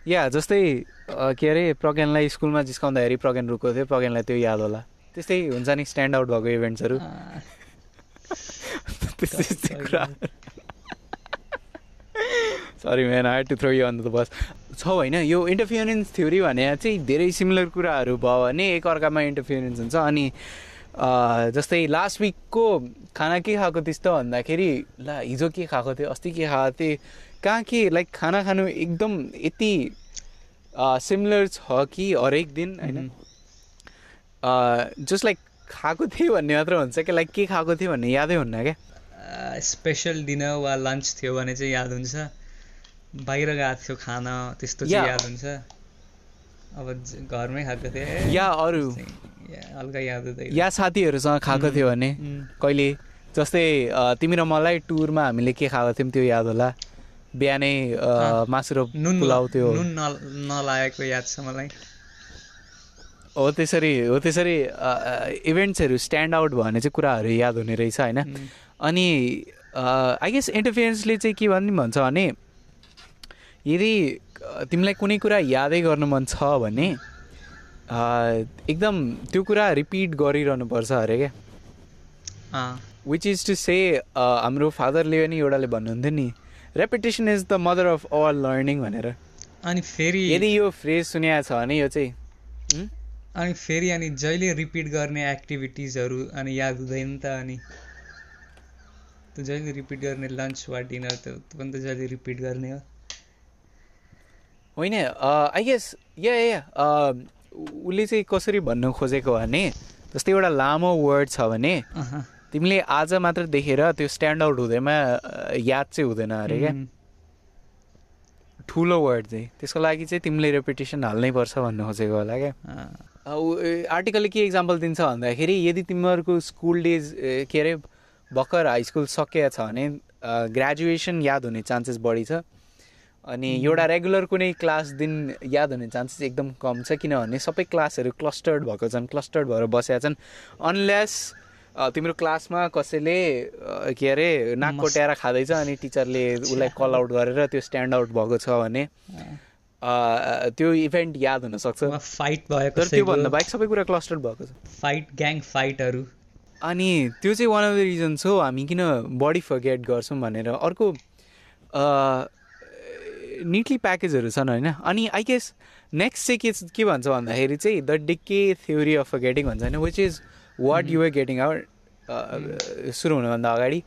या जस्तै के अरे प्रज्ञानलाई स्कुलमा जिस्काउँदाखेरि प्रज्ञान रुको थियो प्रज्ञानलाई त्यो याद होला। त्यस्तै हुन्छ नि स्ट्यान्ड आउट भएको इभेन्ट्सहरू। Sorry. Man I to throw you on the bus छ होइन यो इन्टरफियरेन्स थ्योरी भने चाहिँ धेरै सिमिलर कुराहरू भयो भने एकअर्कामा इन्टरफियरेन्स हुन्छ अनि जस्तै लास्ट विकको खाना के खाएको त्यस्तो भन्दाखेरि ला हिजो के खाएको थियो अस्ति के खाएको थिएँ कहाँ के लाइक खाना खानु एकदम यति सिमिलर छ कि हरेक दिन होइन जस्ट लाइक खाएको थिएँ भन्ने मात्र हुन्छ क्या लाइक के खाएको थिएँ भन्ने यादै हुन्न क्या स्पेसल डिनर वा लन्च थियो भने चाहिँ याद हुन्छ बाहिर गएको थियो खाना त्यस्तो चाहिँ याद हुन्छ अब घरमै खाएको थिएँ या अरू हल्का याद या साथीहरूसँग खाएको थियो भने कहिले जस्तै तिमी र मलाई टुरमा हामीले के खाएको थियौँ त्यो याद होला। बिहानै मासु र नुन लाउँथ्यो नुन नलागेको याद छ मलाई। हो त्यसरी हो त्यसरी इभेन्ट्सहरू स्ट्यान्ड आउट भयो भने चाहिँ कुराहरू याद हुने रहेछ होइन? अनि आई गेस इन्टरफियरेन्सले चाहिँ के भन्ने भन्छ भने यदि तिमीलाई कुनै कुरा यादै गर्नु मन छ भने एकदम त्यो कुरा रिपिट गरिरहनुपर्छ अरे क्या विच इज टु से हाम्रो फादरले पनि एउटाले भन्नुहुन्थ्यो नि repetition is the mother of all learning भनेर। अनि फेरि यदि यो फ्रेज सुनेको छ भने यो चाहिँ? अनि फेरि अनि जहिले रिपिट गर्ने एक्टिभिटिजहरू अनि याद हुँदैन त अनि। त्यो जहिले रिपिट गर्ने लन्च वा डिनर त्यो पनि त जहिले रिपिट गर्ने हो। होइन आई गेस या या उसले चाहिँ कसरी भन्नु खोजेको भने जस्तै एउटा लामो वर्ड छ भने तिमीले आज मात्र देखेर त्यो स्ट्यान्ड आउट हुँदैमा याद चाहिँ हुँदैन अरे क्या। ठुलो वर्ड चाहिँ। त्यसको लागि चाहिँ तिमीले रेपिटेसन हाल्नै पर्छ भन्नु खोजेको होला क्या। आर्टिकलले के इक्जाम्पल दिन्छ भन्दाखेरि यदि तिमीहरूको स्कुल डेज के अरे भर्खर हाई स्कुल सकिएको छ भने ग्रेजुएसन याद हुने चान्सेस बढी छ। अनि एउटा रेगुलर कुनै क्लास दिन याद हुने चान्सेस एकदम कम छ किनभने सबै क्लासहरू क्लस्टर्ड भएको छन् क्लस्टर्ड भएर बसेका छन्। अनलेस तिम्रो क्लासमा कसैले के अरे नाक कोट्याएर खाँदैछ अनि टिचरले उसलाई कल आउट गरेर त्यो स्ट्यान्ड आउट भएको छ भने त्यो इभेन्ट याद हुनसक्छ फाइट भयो तर त्यो भन्दा कसैको बाहेक सबै कुरा क्लस्टर्ड भएको छ। फाइट ग्याङ फाइटहरू अनि त्यो चाहिँ वान अफ द रिजन्स हो हामी किन बडी फर्गेट गर्छौँ भनेर। अर्को निटली प्याकेजहरू छन् होइन? अनि आई गेस नेक्स्ट चाहिँ के के भन्छ भन्दाखेरि चाहिँ the decay theory of forgetting भन्छ होइन? Which is what you're getting out सुरु हुनुभन्दा अगाडि।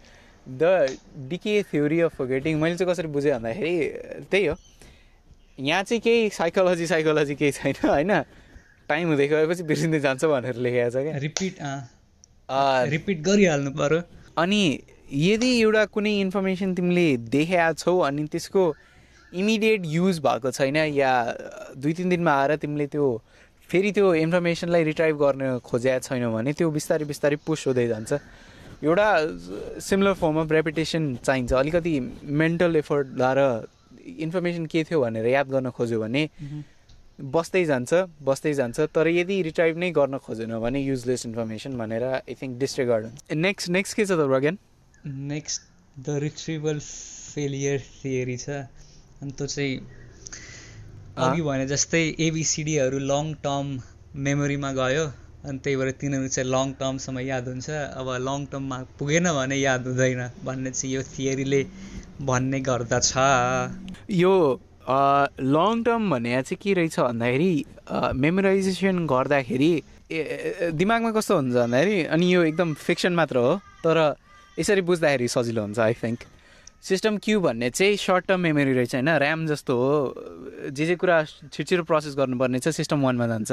The decay theory of forgetting मैले चाहिँ कसरी बुझेँ भन्दाखेरि त्यही हो। यहाँ चाहिँ केही साइकोलोजी साइकोलोजी केही छैन होइन? टाइम हुँदै गएपछि बिर्सिँदै जान्छ भनेर लेखेको छ क्या। रिपिट अ, रिपिट गरिहाल्नु पर्यो। अनि यदि एउटा कुनै इन्फर्मेसन तिमीले देखेका छौ अनि त्यसको इमिडिएट युज भएको छैन या दुई तिन दिनमा आएर तिमीले त्यो फेरि त्यो इन्फर्मेसनलाई रिट्राइभ गर्न खोजेका छैनौ भने त्यो बिस्तारै बिस्तारै पुस हुँदै जान्छ। एउटा सिमिलर फर्म अफ रेपिटेसन चाहिन्छ। अलिकति मेन्टल एफर्ट लाएर इन्फर्मेसन के थियो भनेर याद गर्न खोज्यो भने बस्दै जान्छ बस्दै जान्छ। तर यदि रिट्राइभ नै गर्न खोजेन भने युजलेस इन्फर्मेसन भनेर आई थिङ्क डिस्ट्रिगार्ड हुन्छ। नेक्स्ट नेक्स्ट के छ त again next the retrieval failure theory छ। अनि त्यो चाहिँ अघि भने जस्तै एबिसिडीहरू लङ टर्म मेमोरीमा गयो अनि त्यही भएर तिनीहरू चाहिँ लङ टर्मसम्म याद हुन्छ। अब लङ टर्ममा पुगेन भने याद हुँदैन भन्ने चाहिँ यो थियरीले भन्ने गर्दछ। यो लङ टर्म भन्ने चाहिँ के रहेछ भन्दाखेरि मेमोराइजेसन गर्दाखेरि दिमागमा कस्तो हुन्छ भन्दाखेरि अनि यो एकदम फिक्सन मात्र हो तर यसरी बुझ्दाखेरि सजिलो हुन्छ आई थिङ्क सिस्टम क्यु भन्ने चाहिँ सर्ट टर्म मेमोरी रहेछ होइन? ऱ्याम जस्तो हो। जे जे कुरा छिटो प्रोसेस गर्नुपर्ने छ सिस्टम वानमा जान्छ।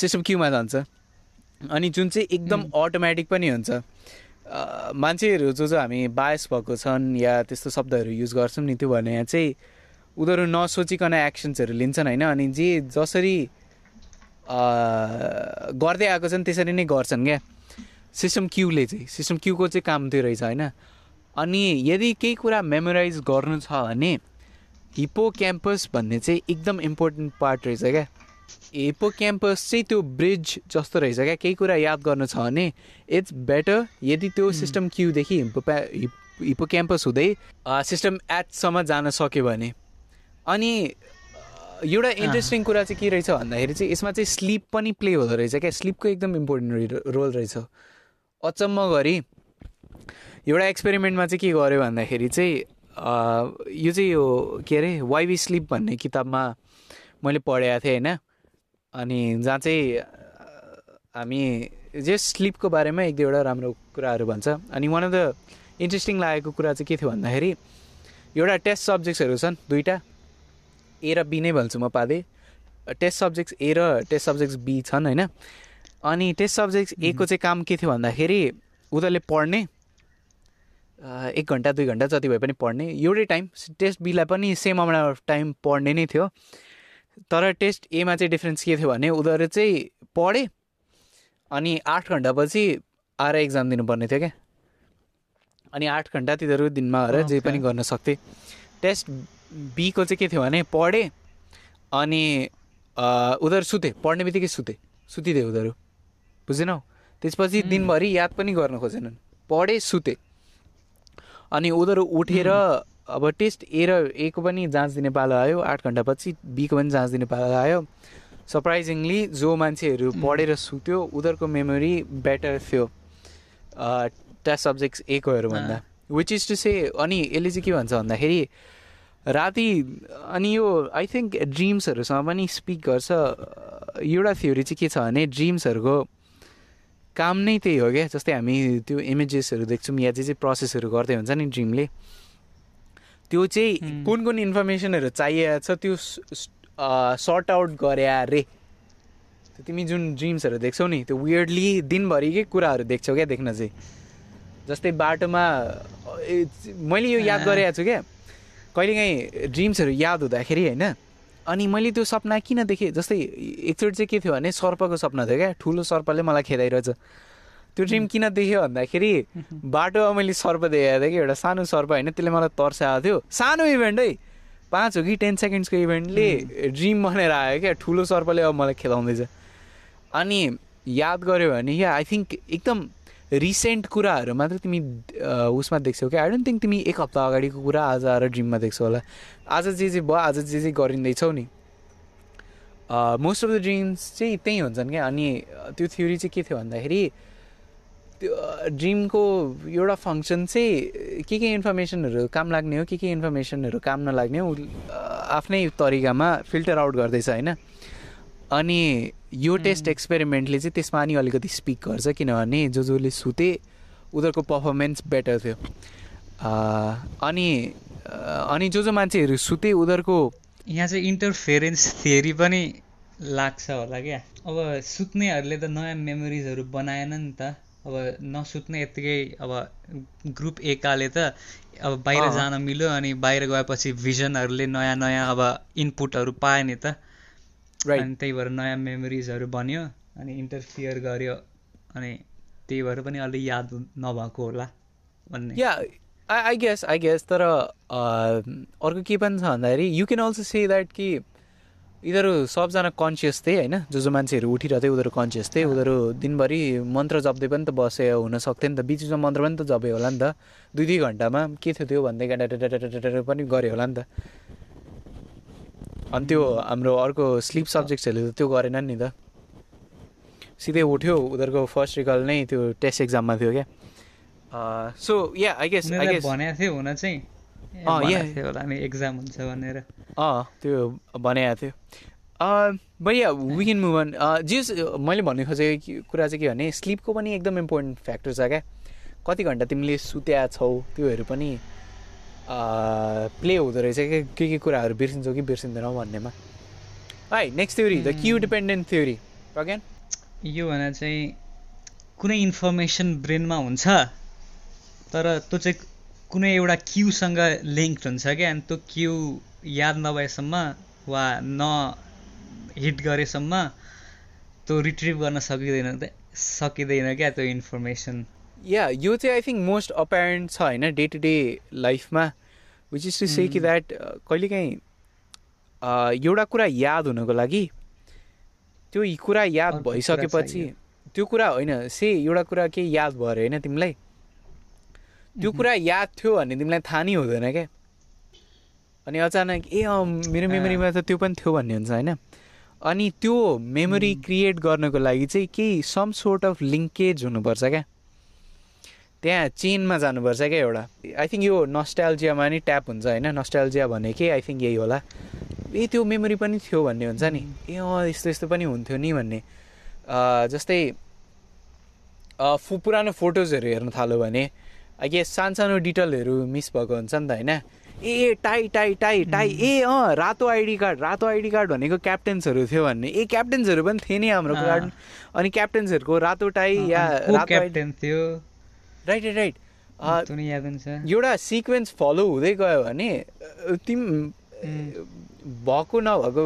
सिस्टम क्युमा जान्छ। अनि जुन चाहिँ एकदम अटोमेटिक पनि हुन्छ। मान्छेहरू जो जो हामी बायस भएको छन् या त्यस्तो शब्दहरू युज गर्छौँ नि त्यो भने चाहिँ उनीहरू नसोचिकन एक्सन्सहरू लिन्छन् होइन? अनि जे जसरी गर्दै आएको छन् त्यसरी नै गर्छन् क्या। सिस्टम क्युले चाहिँ सिस्टम क्युको चाहिँ काम त्यो रहेछ होइन? अनि यदि केही कुरा मेमोराइज गर्नु छ भने हिपो क्याम्पस भन्ने चाहिँ एकदम इम्पोर्टेन्ट पार्ट रहेछ क्या। हिपो क्याम्पस चाहिँ त्यो ब्रिज जस्तो रहेछ क्या। केही कुरा याद गर्नु छ भने इट्स बेटर यदि त्यो सिस्टम क्युदेखि हिपो प्या हिप क्याम्पस हुँदै सिस्टम एचसम्म जान सक्यो भने। अनि एउटा इन्ट्रेस्टिङ कुरा चाहिँ के रहेछ भन्दाखेरि चाहिँ यसमा चाहिँ स्लिप पनि प्ले हुँदो रहेछ क्या। स्लिपको एकदम इम्पोर्टेन्ट रोल रहेछ। अचम्म गरी एउटा एक्सपेरिमेन्टमा चाहिँ के गर्यो भन्दाखेरि चाहिँ यो चाहिँ यो के अरे वाइबी स्लिप भन्ने किताबमा मैले पढेको थिएँ होइन। अनि जहाँ चाहिँ हामी जे स्लिपको बारेमा एक दुईवटा राम्रो कुराहरू भन्छ। अनि वान अफ द इन्ट्रेस्टिङ लागेको कुरा चाहिँ के थियो भन्दाखेरि एउटा टेस्ट सब्जेक्ट्सहरू छन् दुईवटा। ए र बी नै भन्छु म पाँदै। टेस्ट सब्जेक्ट्स ए र टेस्ट सब्जेक्ट्स बी छन् होइन। अनि टेस्ट सब्जेक्ट्स ए को चाहिँ काम के थियो भन्दाखेरि उनीहरूले पढ्ने एक घन्टा दुई घन्टा जति भए पनि पढ्ने। एउटै टाइम टेस्ट बीलाई पनि सेम अमाउन्ट अफ टाइम पढ्ने नै थियो। तर टेस्ट एमा चाहिँ डिफ्रेन्स के थियो भने उनीहरू चाहिँ पढे अनि आठ घन्टापछि आएर एक्जाम दिनुपर्ने थियो क्या। अनि आठ घन्टा तिनीहरू दिनमा गएर जे पनि. गर्न सक्थे। टेस्ट बीको चाहिँ के थियो भने पढे अनि उनीहरू सुते। पढ्ने बित्तिकै सुते। सुतिदिए उनीहरू। बुझेनौ त्यसपछि दिनभरि याद पनि गर्न खोजेनन्। पढे सुते। अनि उनीहरू उठेर अब टेस्ट ए र ए को पनि जाँच दिने पालो आयो आठ घन्टापछि बीको पनि जाँच दिने पालो आयो। सरप्राइजिङली जो मान्छेहरू पढेर सुत्यो उनीहरूको मेमोरी बेटर थियो टेस्ट सब्जेक्ट्स एकहरूभन्दा विच इज टु से अनि यसले चाहिँ के भन्छ भन्दाखेरि राति अनि यो आई थिङ्क ड्रिम्सहरूसँग पनि स्पिक गर्छ। एउटा थ्योरी चाहिँ के छ भने ड्रिम्सहरूको काम नै त्यही हो क्या जस्तै हामी त्यो इमेजेसहरू देख्छौँ या जे चाहिँ प्रोसेसहरू गर्दै हुन्छ नि ड्रिमले त्यो चाहिँ कुन कुन इन्फर्मेसनहरू चाहिएको छ त्यो सर्ट आउट गरे रे। तिमी जुन ड्रिम्सहरू देख्छौ नि त्यो वियर्डली दिनभरिकै कुराहरू देख्छौ क्या देख्न चाहिँ। जस्तै बाटोमा मैले यो याद गरिरहेको छु क्या। कहिलेकाहीँ ड्रिम्सहरू याद हुँदाखेरि होइन अनि मैले त्यो सपना किन देखेँ? जस्तै एकचोटि चाहिँ के थियो भने सर्पको सपना थियो क्या। ठुलो सर्पले मलाई खेदाइरहेछ। त्यो ड्रिम किन देख्यो भन्दाखेरि बाटोमा मैले सर्प देखेको थिएँ कि एउटा सानो सर्प होइन त्यसले मलाई तर्साएको थियो। सानो इभेन्ट है! पाँच हो कि टेन सेकेन्ड्सको इभेन्टले ड्रिम बनाएर आयो क्या। ठुलो सर्पले अब मलाई खेलाउँदैछ अनि याद गऱ्यो भने या आई थिङ्क एकदम रिसेन्ट कुराहरू मात्र तिमी उसमा देख्छौ क्या? आई डोन्ट थिङ्क तिमी एक हप्ता अगाडिको कुरा आज आएर ड्रिममा देख्छौ होला। आज जे जे भयो आज जे जे गरिँदैछौ नि। मोस्ट अफ द ड्रिम्स चाहिँ त्यही हुन्छन् क्या। अनि त्यो थ्योरी चाहिँ के थियो भन्दाखेरि त्यो ड्रिमको एउटा फङ्सन चाहिँ के के इन्फर्मेसनहरू काम लाग्ने हो के के इन्फर्मेसनहरू काम नलाग्ने हो आफ्नै तरिकामा फिल्टर आउट गर्दैछ होइन? अनि यो टेस्ट एक्सपेरिमेन्टले चाहिँ त्यसमा नि अलिकति स्पिक गर्छ किनभने जो जसले सुते उनीहरूको पर्फर्मेन्स बेटर थियो। अनि अनि जो जो मान्छेहरू सुते उनीहरूको यहाँ चाहिँ इन्टरफेरेन्स थियरी पनि लाग्छ होला क्या। अब सुत्नेहरूले त नयाँ मेमोरिजहरू बनाएन नि त। अब नसुत्ने यत्तिकै अब ग्रुप एकाले त अब बाहिर जान मिल्यो अनि बाहिर गएपछि भिजनहरूले नयाँ नयाँ अब इनपुटहरू पायो नि त। अनि त्यही भएर नयाँ मेमोरिजहरू बन्यो अनि इन्टरफियर गर्यो अनि त्यही भएर पनि अलि याद नभएको होला भन्ने। Yeah I guess I guess तर अर्को के पनि छ भन्दाखेरि you can also say that कि यिनीहरू सबजना कन्सियस थिए होइन? जो जो मान्छेहरू उठिरहेको थियो उनीहरू कन्सियस थिए उनीहरू दिनभरि मन्त्र जप्दै पनि त बसे हुन सक्थ्यो नि त। बिच बिचमा मन्त्र पनि त जपे होला नि त। दुई दुई घन्टामा के थियो त्यो भन्दै पनि गऱ्यो होला नि त अनि त्यो हाम्रो अर्को स्लिप सब्जेक्ट्सहरूले त त्यो गरेनन् नि त। सिधै उठ्यो उनीहरूको फर्स्ट रिकल नै त्यो टेस्ट एक्जाममा थियो क्या। So yeah I guess I guess भनेको थियो हुन चाहिँ होला नि एक्जाम हुन्छ भनेर। अँ त्यो भनेको थियो। भैया वी क्यान मुभ अन जे मैले भन्नु खोजेको कुरा चाहिँ के भने स्लिपको पनि एकदम इम्पोर्टेन्ट फ्याक्टर छ क्या। कति घन्टा तिमीले सुत्या छौ त्योहरू पनि प्ले हुँदो रहेछ कि के के कुराहरू बिर्सिन्छौ कि बिर्सिँदैनौ भन्नेमा है next theory the cue dependent theory Pragyan यो भने चाहिँ कुनै इन्फर्मेसन ब्रेनमा हुन्छ तर त्यो चाहिँ कुनै एउटा क्युसँग लिङ्क हुन्छ क्या अनि त्यो क्यु याद नभएसम्म वा न हिट गरेसम्म त्यो रिट्रिभ गर्न सकिँदैन सकिँदैन क्या त्यो इन्फर्मेसन या यो चाहिँ आई थिङ्क मोस्ट अपेरेन्ट छ होइन डे टु डे लाइफमा which is to say that that कहिलेकाहीँ एउटा कुरा याद हुनको लागि त्यो कुरा याद भइसकेपछि त्यो कुरा होइन से एउटा कुरा केही याद भयो अरे होइन तिमीलाई? त्यो कुरा याद थियो भने तिमीलाई थाहा नै हुँदैन क्या अनि अचानक ए अँ मेरो मेमोरीमा त त्यो पनि थियो भन्ने हुन्छ होइन? अनि त्यो मेमोरी क्रिएट गर्नको लागि चाहिँ केही सम सोर्ट अफ लिङ्केज हुनुपर्छ क्या? त्यहाँ चेनमा जानुपर्छ क्या एउटा। आई थिङ्क यो नस्टाइल्जियामा नि ट्याप हुन्छ होइन। नस्टाइल्जिया भने के? आई थिङ्क यही होला। ए त्यो मेमोरी पनि थियो भन्ने हुन्छ नि। ए अँ यस्तो यस्तो पनि हुन्थ्यो नि भन्ने। जस्तै फु पुरानो फोटोजहरू हेर्न थाल्यो भने के सानो सानो डिटेलहरू मिस भएको हुन्छ नि त होइन। ए टाई टाई टाई टाई ए अँ रातो आइडी कार्ड रातो आइडी कार्ड भनेको क्याप्टेन्सहरू थियो भन्ने। ए क्याप्टेन्सहरू पनि थिए नि हाम्रो कार्ड अनि क्याप्टेन्सहरूको रातो टाई या रातो क्याप्टेन थियो? राइट राइट राइट एउटा सिक्वेन्स फलो हुँदै गयो भने तिम भएको नभएको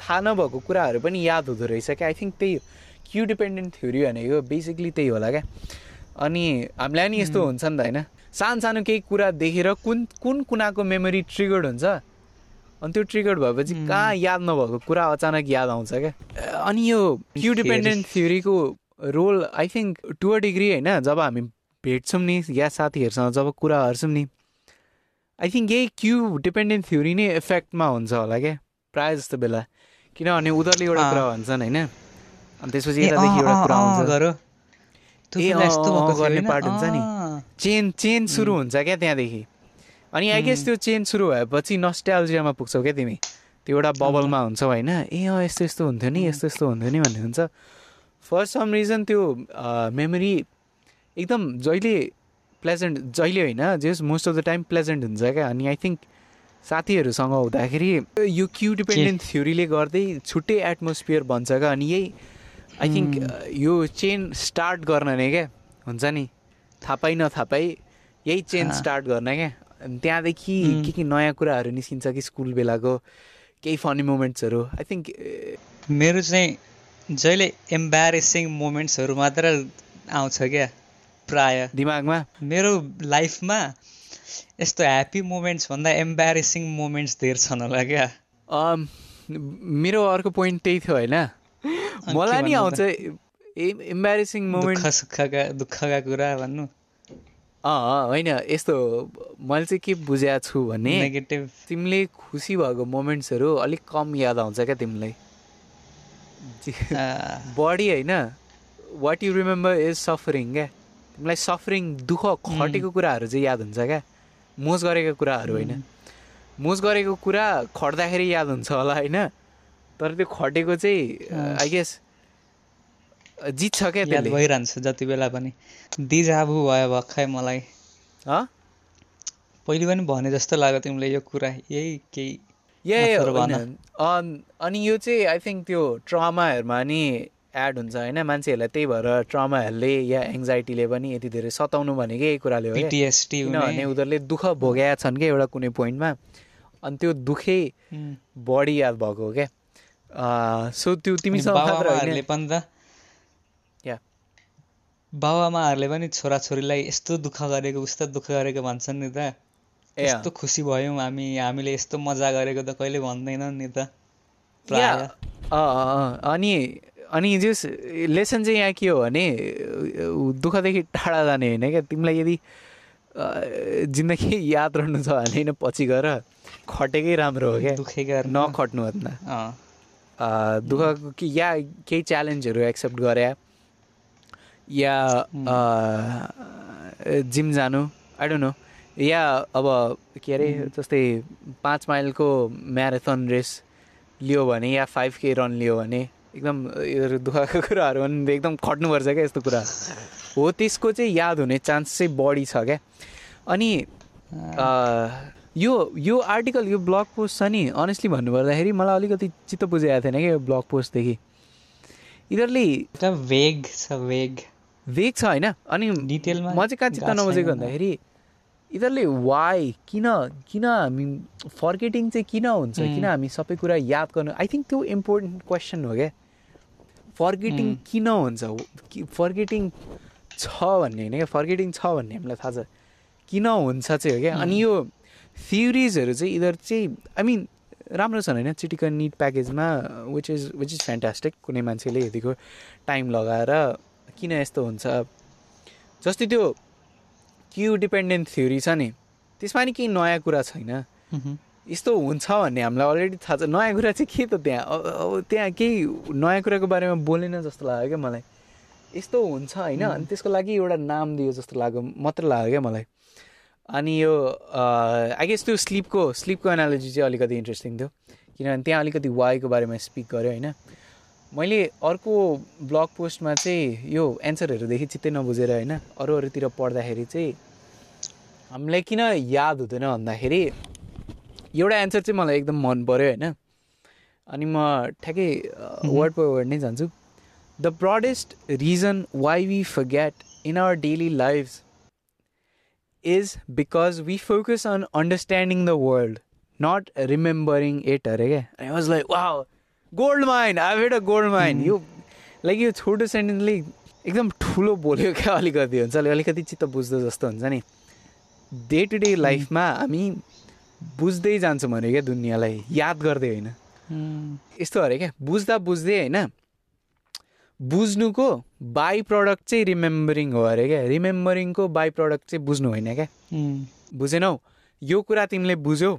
थाहा नभएको कुराहरू पनि याद हुँदो रहेछ क्या। आई थिङ्क त्यही क्यु डिपेन्डेन्ट थ्योरी भनेको बेसिकली त्यही होला क्या। अनि हामीलाई नि यस्तो हुन्छ नि त होइन। सानो सानो केही कुरा देखेर कुन कुन कुनाको मेमोरी ट्रिगर्ड हुन्छ? अनि त्यो ट्रिगर्ड भएपछि कहाँ याद नभएको कुरा अचानक याद आउँछ क्या? अनि यो cue dependent थ्योरीको role I think to a degree होइन जब हामी भेट्छौँ नि या साथीहरूसँग जब कुरा हेर्छौँ नि। आई थिङ्क यही क्यु डिपेन्डेन्ट थ्योरी नै इफेक्टमा हुन्छ होला क्या प्रायः जस्तो बेला। किनभने उनीहरूले एउटा कुरा भन्छन् होइन? अनि त्यसपछि यतादेखि एउटा कुरा आउँछ। ए गर्ने part हुन्छ नि। चेन चेन सुरु हुन्छ क्या त्यहाँदेखि। अनि आई गेस त्यो चेन सुरु भएपछि नस्ट्याल्जियामा पुग्छौ क्या तिमी। त्यो एउटा बबलमा हुन्छौ होइन? ए अँ यस्तो यस्तो हुन्थ्यो नि यस्तो यस्तो हुन्थ्यो नि भन्ने हुन्छ। फर सम रिजन त्यो मेमोरी एकदम जहिले प्लेजेन्ट जहिले होइन just most of the time pleasant हुन्छ क्या। अनि आई थिङ्क साथीहरूसँग हुँदाखेरि यो क्यु डिपेन्डेन्ट थ्योरीले गर्दै छुट्टै एटमोस्फियर बन्छ क्या। अनि यही आई थिङ्क यो चेन स्टार्ट गर्न नै क्या। हुन्छ नि? थाहा पाइ नथाहा पाइ यही चेन। स्टार्ट गर्न क्या। त्यहाँदेखि उम्. के के नयाँ कुराहरू निस्किन्छ कि स्कुल बेलाको केही फनी मोमेन्ट्सहरू आई थिङ्क मेरो चाहिँ जहिले एम्बारेसिङ मोमेन्ट्सहरू मात्र आउँछ क्या। प्राय दिमागमा? मेरो लाइफमा यस्तो ह्याप्पी मोमेन्ट्स भन्दा एम्बारेसिङ मोमेन्ट्स धेरै छन् होला क्या मेरो अर्को पोइन्ट त्यही थियो होइन। मलाई नि आउँछ इम्बेरेसिङ मोमेन्ट। सुखका दुःखका कुरा भन्नु। अँ होइन यस्तो मैले चाहिँ के बुझेको छु भने नेगेटिभ तिमीले खुसी भएको मोमेन्ट्सहरू अलिक कम याद आउँछ क्या तिमीलाई। बडी होइन what you remember is suffering क्या? तिमीलाई सफरिङ दुःख खटेको कुराहरू चाहिँ याद हुन्छ क्या? मोज गरेको कुराहरू होइन। मोज गरेको कुरा खट्दाखेरि याद हुन्छ होला होइन? तर त्यो खटेको चाहिँ। आई गेस जित्छ क्या याद भइरहन्छ जति बेला पनि। दिजाबु भयो भर्खै मलाई। हँ? पहिले पनि भने जस्तो लाग्यो तिमीले यो कुरा। यही केही अनि यो चाहिँ आई थिङ्क त्यो ट्रमाहरूमा नि एड हुन्छ होइन? मान्छेहरूलाई त्यही भएर ट्रमाहरूले या एङ्जाइटीले पनि यति धेरै सताउनु भनेको कुराले हो किनभने उनीहरूले दुःख भोगेका छन् क्या एउटा कुनै पोइन्टमा। अनि त्यो दुःखै बढी याद भएको हो क्या। सो त्यो तिमीसँग होइन पनि छोराछोरीलाई यस्तो दुःख गरेको उस्तो दुःख गरेको भन्छन् नि त। यस्तो खुसी भयौँ हामी हामीले यस्तो मजा गरेको त कहिले भन्दैनन् नि त। अनि अनि जस लेसन चाहिँ यहाँ के हो भने दुःखदेखि टाढा जाने होइन क्या? तिमीलाई यदि जिन्दगी याद रहनु छ भने होइन पछि गएर खटेकै राम्रो हो क्या? दुःखै अँ, अँ, दुःखको कि या केही च्यालेन्जहरू एक्सेप्ट गरे या जिम जानु आई डोन्ट नो या अब के अरे जस्तै पाँच माइलको म्याराथन रेस लियो भने या फाइभ के रन लियो भने एकदम दुःखको कुराहरू भने एकदम खट्नुपर्छ क्या यस्तो कुरा। हो त्यसको चाहिँ याद हुने चान्स चाहिँ बढी छ क्या। अनि यो यो आर्टिकल यो ब्लग पोस्ट छ नि अनेस्टली भन्नुपर्दाखेरि मलाई अलिकति चित्त बुझाएको थिएन क्या यो ब्लग पोस्टदेखि। यिनीहरूले वेग छ वेग वेग छ होइन? अनि डिटेलमा म चाहिँ कहाँ चित्त नबुझेको। भन्दाखेरि यिनीहरूले वाइ किन किन हामी फर्गेटिङ चाहिँ किन हुन्छ. किन हामी सबै कुरा याद गर्नु? आई थिङ्क त्यो इम्पोर्टेन्ट क्वेसन हो क्या। फर्गेटिङ. किन हुन्छ? फर्गेटिङ छ भन्ने होइन क्या? फर्गेटिङ छ भन्ने हामीलाई थाहा छ। किन हुन्छ चाहिँ हो क्या? अनि यो थ्योरिजहरू चाहिँ यिनीहरू चाहिँ आई मिन राम्रो छन् होइन? चिटिकन निट प्याकेजमा which is which is fantastic कुनै मान्छेले यतिको टाइम लगाएर किन यस्तो हुन्छ? जस्तै त्यो क्यु डिपेन्डेन्ट थ्योरी छ नि। त्यसमा नि केही नयाँ कुरा छैन। यस्तो हुन्छ भन्ने हामीलाई अलरेडी थाहा छ। नयाँ कुरा चाहिँ के त त्यहाँ? अब त्यहाँ केही नयाँ कुराको बारेमा बोलेन जस्तो लाग्यो क्या मलाई। यस्तो हुन्छ होइन। अनि त्यसको लागि एउटा नाम दियो जस्तो लाग्यो मात्र लाग्यो क्या मलाई। अनि यो आई गेस त्यो स्लिपको स्लिपको एनालोजी चाहिँ अलिकति इन्ट्रेस्टिङ थियो। किनभने त्यहाँ अलिकति वाइको बारेमा स्पिक गर्यो होइन। मैले अर्को ब्लग पोस्टमा चाहिँ यो एन्सरहरूदेखि चित्तै नबुझेर होइन अरू अरूतिर पढ्दाखेरि चाहिँ हामीलाई किन याद हुँदैन भन्दाखेरि एउटा एन्सर चाहिँ मलाई एकदम मन पऱ्यो होइन। अनि म ठ्याक्कै वर्ड पर वर्ड नै जान्छु। The broadest reason why we forget in our daily life is because we focus on understanding the world not remembering it अरे क्या? I was like wow gold mine I had a gold mine यो लाइक यो छोटो सेन्टेन्सले एकदम ठुलो बोल्यो क्या अलिकति हुन्छ। अलिकति चित्त बुझ्दो जस्तो हुन्छ नि। डे टु डे लाइफमा हामी बुझ्दै जान्छौँ अरे क्या दुनियाँलाई। याद गर्दै होइन। यस्तो अरे क्या बुझ्दा बुझ्दै होइन। बुझ्नुको बाई प्रडक्ट चाहिँ रिमेम्बरिङ हो अरे क्या। रिमेम्बरिङको बाई प्रडक्ट चाहिँ बुझ्नु होइन क्या। बुझेनौ? यो कुरा तिमीले बुझ्यौ।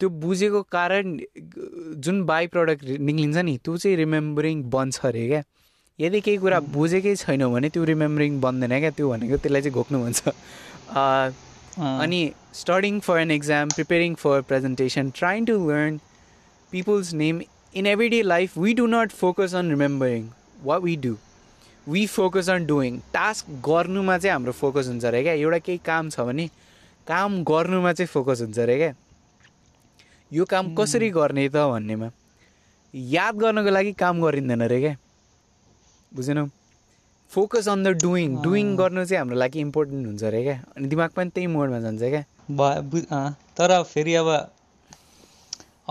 त्यो बुझेको कारण जुन बाई प्रडक्ट निक्लिन्छ नि त्यो चाहिँ रिमेम्बरिङ बन्छ अरे क्या। यदि केही कुरा बुझेकै छैनौ भने त्यो रिमेम्बरिङ बन्दैन क्या। त्यो भनेको त्यसलाई चाहिँ घोक्नु भन्छ अनि studying for an exam preparing for presentation trying to learn people's name in every day life we do not focus on remembering what we do we focus on doing task गर्नुमा चाहिँ हाम्रो फोकस हुन्छ अरे क्या? एउटा केही काम छ भने काम गर्नुमा चाहिँ फोकस हुन्छ अरे क्या? यो काम कसरी गर्ने त भन्नेमा याद गर्नको लागि काम गरिँदैन अरे क्या? बुझेनौ focus on the doing doing गर्नु चाहिँ हाम्रो लागि इम्पोर्टेन्ट हुन्छ अरे क्या। अनि दिमाग पनि त्यही मोडमा जान्छ क्या। तर फेरि अब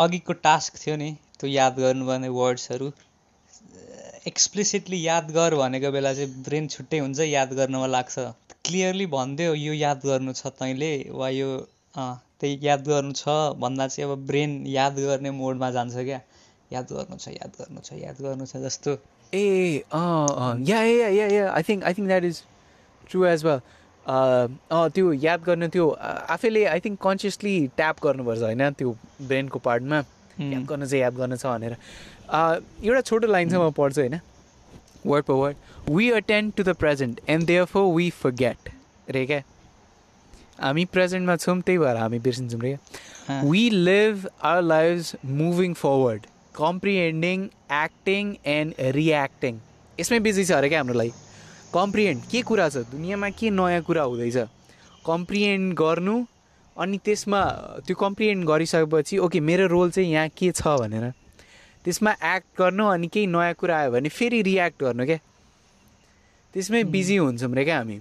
अघिको टास्क थियो नि त्यो याद गर्नुपर्ने वर्ड्सहरू एक्सप्लिसिटली याद गर भनेको बेला चाहिँ ब्रेन छुट्टै हुन्छ याद गर्नमा लाग्छ। क्लियरली भनिदियो यो याद गर्नु छ तैँले वा यो त्यही याद गर्नु छ भन्दा चाहिँ अब ब्रेन याद गर्ने मोडमा जान्छ क्या। याद गर्नु छ याद गर्नु छ याद गर्नु छ जस्तो। ए yeah yeah yeah yeah I think I think that is true as well त्यो याद गर्नु त्यो आफैले आई थिङ्क कन्सियसली ट्याप गर्नुपर्छ होइन? त्यो ब्रेनको पार्टमा याद गर्नु चाहिँ याद गर्नु छ भनेर। एउटा छोटो लाइन छ म पढ्छु होइन? Word per word we attend to the present and therefore we forget रे क्या? हामी प्रेजेन्टमा छौँ त्यही भएर हामी बिर्सिन्छौँ रे we live our life moving forward comprehending acting and reacting यसमै बिजी छ अरे क्या हाम्रो लाइफ कम्प्रिहेन्ड के कुरा छ? दुनियाँमा के नयाँ कुरा हुँदैछ? कम्प्रिहेन्ड गर्नु अनि त्यसमा त्यो कम्प्रिहेन्ड गरिसकेपछि ओके मेरो रोल चाहिँ यहाँ के छ भनेर। त्यसमा एक्ट गर्नु अनि केही नयाँ कुरा आयो भने फेरि रियाक्ट गर्नु क्या त्यसमै बिजी हुन्छौँ रे क्या हामी।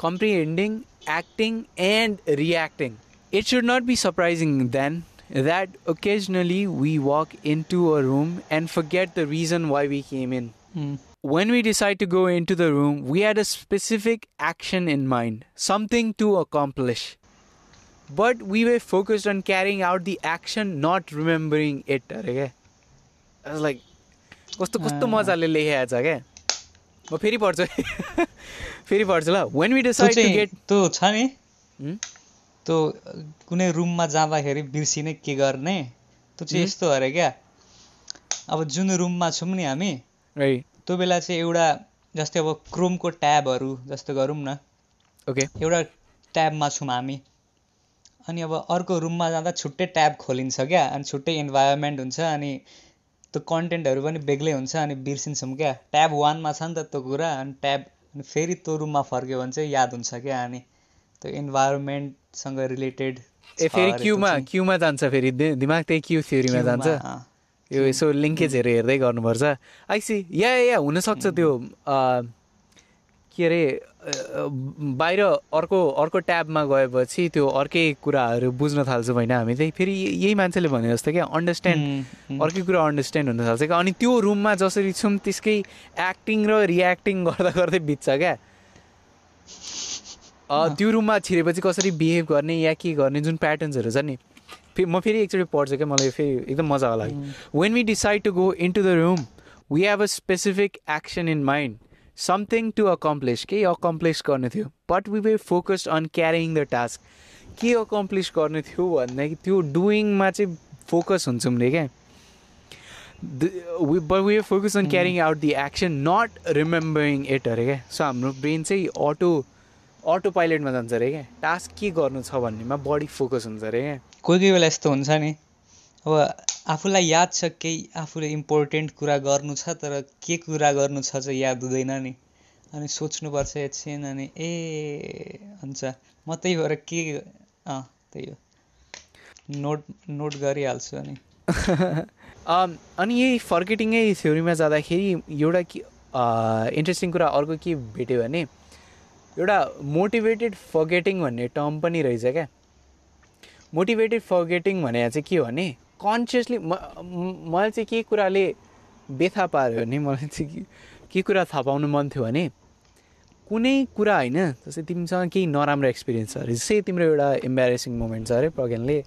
Comprehending acting and reacting it should not be surprising then That occasionally we walk into a room and forget the reason why we came in when we decide to go into the room, we had a specific action in mind, something to accomplish. But we were focused on carrying out the action, not remembering it. Okay? Like कस्तो कस्तो मजाले लेखेको छ क्या म फेरि पढ्छु फेरि पढ्छु ल when we decide to get त्यो छ नि त्यो कुनै रुममा जाँदाखेरि बिर्सिने के गर्ने? त्यो चाहिँ यस्तो अरे क्या? अब जुन रुममा छौँ नि हामी त्यो बेला चाहिँ एउटा जस्तै अब क्रोमको ट्याबहरू जस्तो गरौँ न। ओके। एउटा ट्याबमा छौँ हामी। अनि अब अर्को रुममा जाँदा छुट्टै ट्याब खोलिन्छ क्या? अनि छुट्टै इन्भाइरोमेन्ट हुन्छ अनि त्यो कन्टेन्टहरू पनि बेग्लै हुन्छ अनि बिर्सिन्छौँ क्या? ट्याब वानमा छ नि त त्यो कुरा अनि ट्याब अनि फेरि त्यो रुममा फर्क्यो भने चाहिँ याद हुन्छ क्या अनि। त्यो इन्भाइरोमेन्टसँग रिलेटेड ए फेरि क्युमा क्युमा जान्छ फेरि? दिमाग त्यही क्यु थ्योरीमा जान्छ? यो यसो लिङ्केजहरू हेर्दै गर्नुपर्छ। आइसी या या हुनसक्छ त्यो के अरे बाहिर अर्को अर्को ट्याबमा गएपछि त्यो अर्कै कुराहरू बुझ्न थाल्छौँ होइन हामी चाहिँ। फेरि यही मान्छेले भने जस्तो क्या अन्डरस्ट्यान्ड अर्कै कुरा अन्डरस्ट्यान्ड हुन थाल्छ क्या। अनि त्यो रुममा जसरी छौँ त्यसकै एक्टिङ र रियाक्टिङ गर्दा गर्दै बित्छ क्या। त्यो रुममा छिरेपछि कसरी बिहेभ गर्ने या के गर्ने जुन प्याटर्न्सहरू छ नि फेरि म फेरि एकचोटि पढ्छु क्या मलाई फेरि एकदम मजा होला when we decide to go in to the room we have a specific action in mind something to accomplish केही अकम्प्लिस गर्नु थियो but we were focused on carrying the task के अकम्प्लिस गर्नु थियो भन्दाखेरि त्यो डुइङमा चाहिँ फोकस हुन्छौँ रे क्या। But we focus on carrying out the action not remembering it अरे क्या। सो हाम्रो ब्रेन चाहिँ अटो अटो पाइलटमा जान्छ अरे क्या टास्क के गर्नु छ भन्नेमा बढी फोकस हुन्छ अरे क्या कोही कोही बेला यस्तो हुन्छ नि। अब आफूलाई याद छ केही आफूले इम्पोर्टेन्ट कुरा गर्नु छ तर के कुरा गर्नु छ चाहिँ याद हुँदैन नि। अनि सोच्नुपर्छ एकछिन अनि ए हुन्छ। म त्यही भएर के अँ त्यही हो। नोट नोट गरिहाल्छु अनि। अनि यही फर्केटिङै थ्योरीमा जाँदाखेरि एउटा के इन्ट्रेस्टिङ कुरा अर्को के भेट्यो भने एउटा मोटिभेटेड फर्गेटिङ भन्ने टर्म पनि रहेछ क्या। मोटिभेटेड फर्गेटिङ भने चाहिँ के हो भने कन्सियसली म मलाई चाहिँ के कुराले बेथा पार्यो भने मलाई चाहिँ के कुरा थाहा पाउनु मन थियो भने कुनै कुरा होइन जस्तै तिमीसँग केही नराम्रो एक्सपिरियन्स छ अरे जस्तै तिम्रो एउटा इम्बेरेसिङ मोमेन्ट छ अरे प्रज्ञानले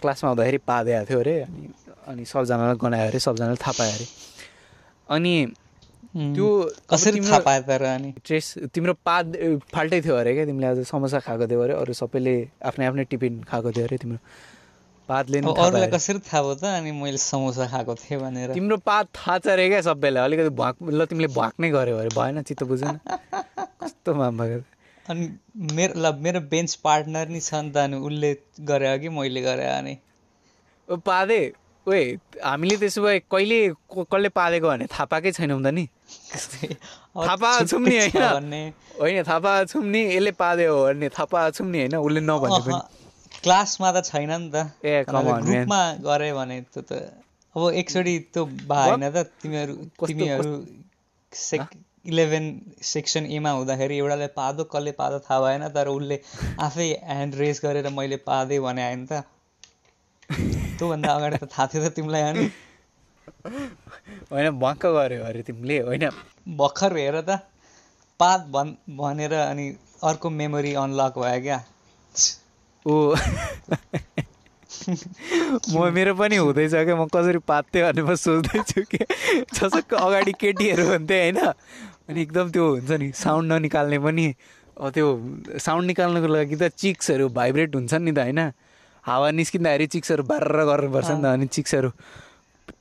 क्लासमा आउँदाखेरि पादिएको थियो अरे अनि अनि सबजनालाई गनायो अरे सबजनाले थाहा पायो अरे। अनि त्यो कसरी थाहा पायो तर अनि? ट्रेस तिम्रो पाद फाल्टै थियो अरे क्या? तिमीले आज समोसा खाएको थियो अरे अरू सबैले आफ्नै आफ्नै टिफिन खाएको थियो अरे तिम्रो पातले अरूलाई। कसरी थाहा भयो त? अनि मैले समोसा खाएको थिएँ भनेर। तिम्रो पात थाहा छ अरे क्या सबैलाई? अलिकति भ्वाक ल तिमीले भ्वाक नै गर्यो अरे। भएन चित्त बुझेन। कस्तो माम भएको अनि मेरो ल मेरो बेन्च पार्टनर नि छ नि त अनि उसले गरे कि मैले गरे अनि। ओ पादे ओए हामीले त्यसो भए कहिले कसले पालेको भने थाहा पाएकै छैनौँ त नि? थाहा पाएको छौँ नि होइन होइन। थाहा पाएको छौँ नि यसले पाल्यो भन्ने थाहा पाएको छौँ नि होइन उसले नभने पनि। क्लासमा त छैन नि त। ए. ग्रुपमा गरे भने त्यो त अब एकचोटि त्यो भएन त तिमीहरू तिमीहरू सेक इलेभेन सेक्सन एमा हुँदाखेरि एउटाले पादो कसले पादो थाहा भएन तर उसले आफै ह्यान्ड रेज गरेर मैले पादेँ भने आयो नि त। त्योभन्दा अगाडि त थाहा थियो त तिमीलाई अनि होइन भक्क गऱ्यो अरे तिमीले होइन भर्खर हेर त पाद भन् भनेर अनि अर्को मेमोरी अनलक भयो क्या? ओ। म मेरो पनि हुँदैछ क्या म कसरी पात्थेँ भने म सोच्दैछु कि जसक्क अगाडि केटीहरू हुन्थ्यो होइन अनि एकदम त्यो हुन्छ नि साउन्ड ननिकाल्ने पनि त्यो साउन्ड निकाल्नुको लागि त चिक्सहरू भाइब्रेट हुन्छन् नि त होइन हावा निस्किँदाखेरि चिक्सहरू बार्र गर्नुपर्छ नि त अनि चिक्सहरू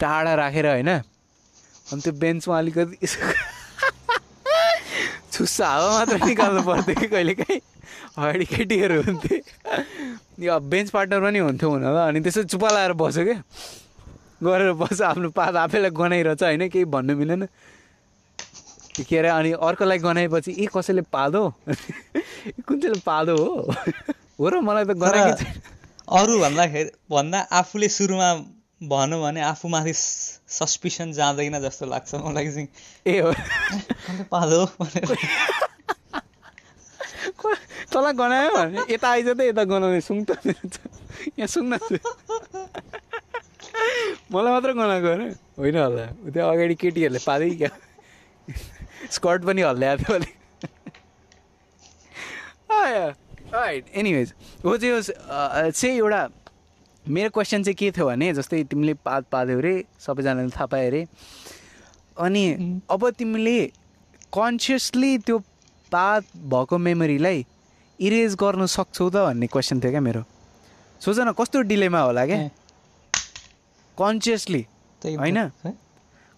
टाढा राखेर होइन। अनि त्यो बेन्चमा अलिकति यसो छुस्सा हावा मात्र निकाल्नु पर्थ्यो कि कहिले काहीँ। अगाडि केटीहरू हुन्थे। यो अब बेन्च पार्टनर पनि हुन्थ्यो हुन त अनि त्यसो चुप्पा लाएर बस्यो क्या गरेर बस्छ आफ्नो पात आफैलाई गनाइरहेछ होइन? केही भन्नु मिलेन। के अरे अनि अर्कोलाई गनाएपछि ए कसैले पादो कुन चाहिँले पादो हो? हो र मलाई त गनाएकै छैन। अरू भन्दाखेरि भन्दा आफूले सुरुमा भनौँ भने आफूमाथि सस्पिसन जाँदैन जस्तो लाग्छ मलाई चाहिँ। ए हो। पालो भनेर तँलाई गनायो भने? यता आइज त यता गनाउने सुङ त। यहाँ सुङ न। मलाई मात्र गनाएको अरे होइन होला। त्यहाँ अगाडि केटीहरूले पादै क्या। स्कर्ट पनि हल्ल्याएको थियो अलिक। राइट एनिवेज हो चाहिँ होस् चाहिँ एउटा मेरो क्वेसन चाहिँ के थियो भने जस्तै तिमीले पात पाद्यौ अरे सबैजनाले थाहा पायो अरे अनि. अब तिमीले कन्सियसली त्यो पात भएको मेमोरीलाई इरेज गर्न सक्छौ त भन्ने क्वेसन थियो क्या मेरो। सोच न कस्तो डिलेमा होला क्या? कन्सियसली होइन?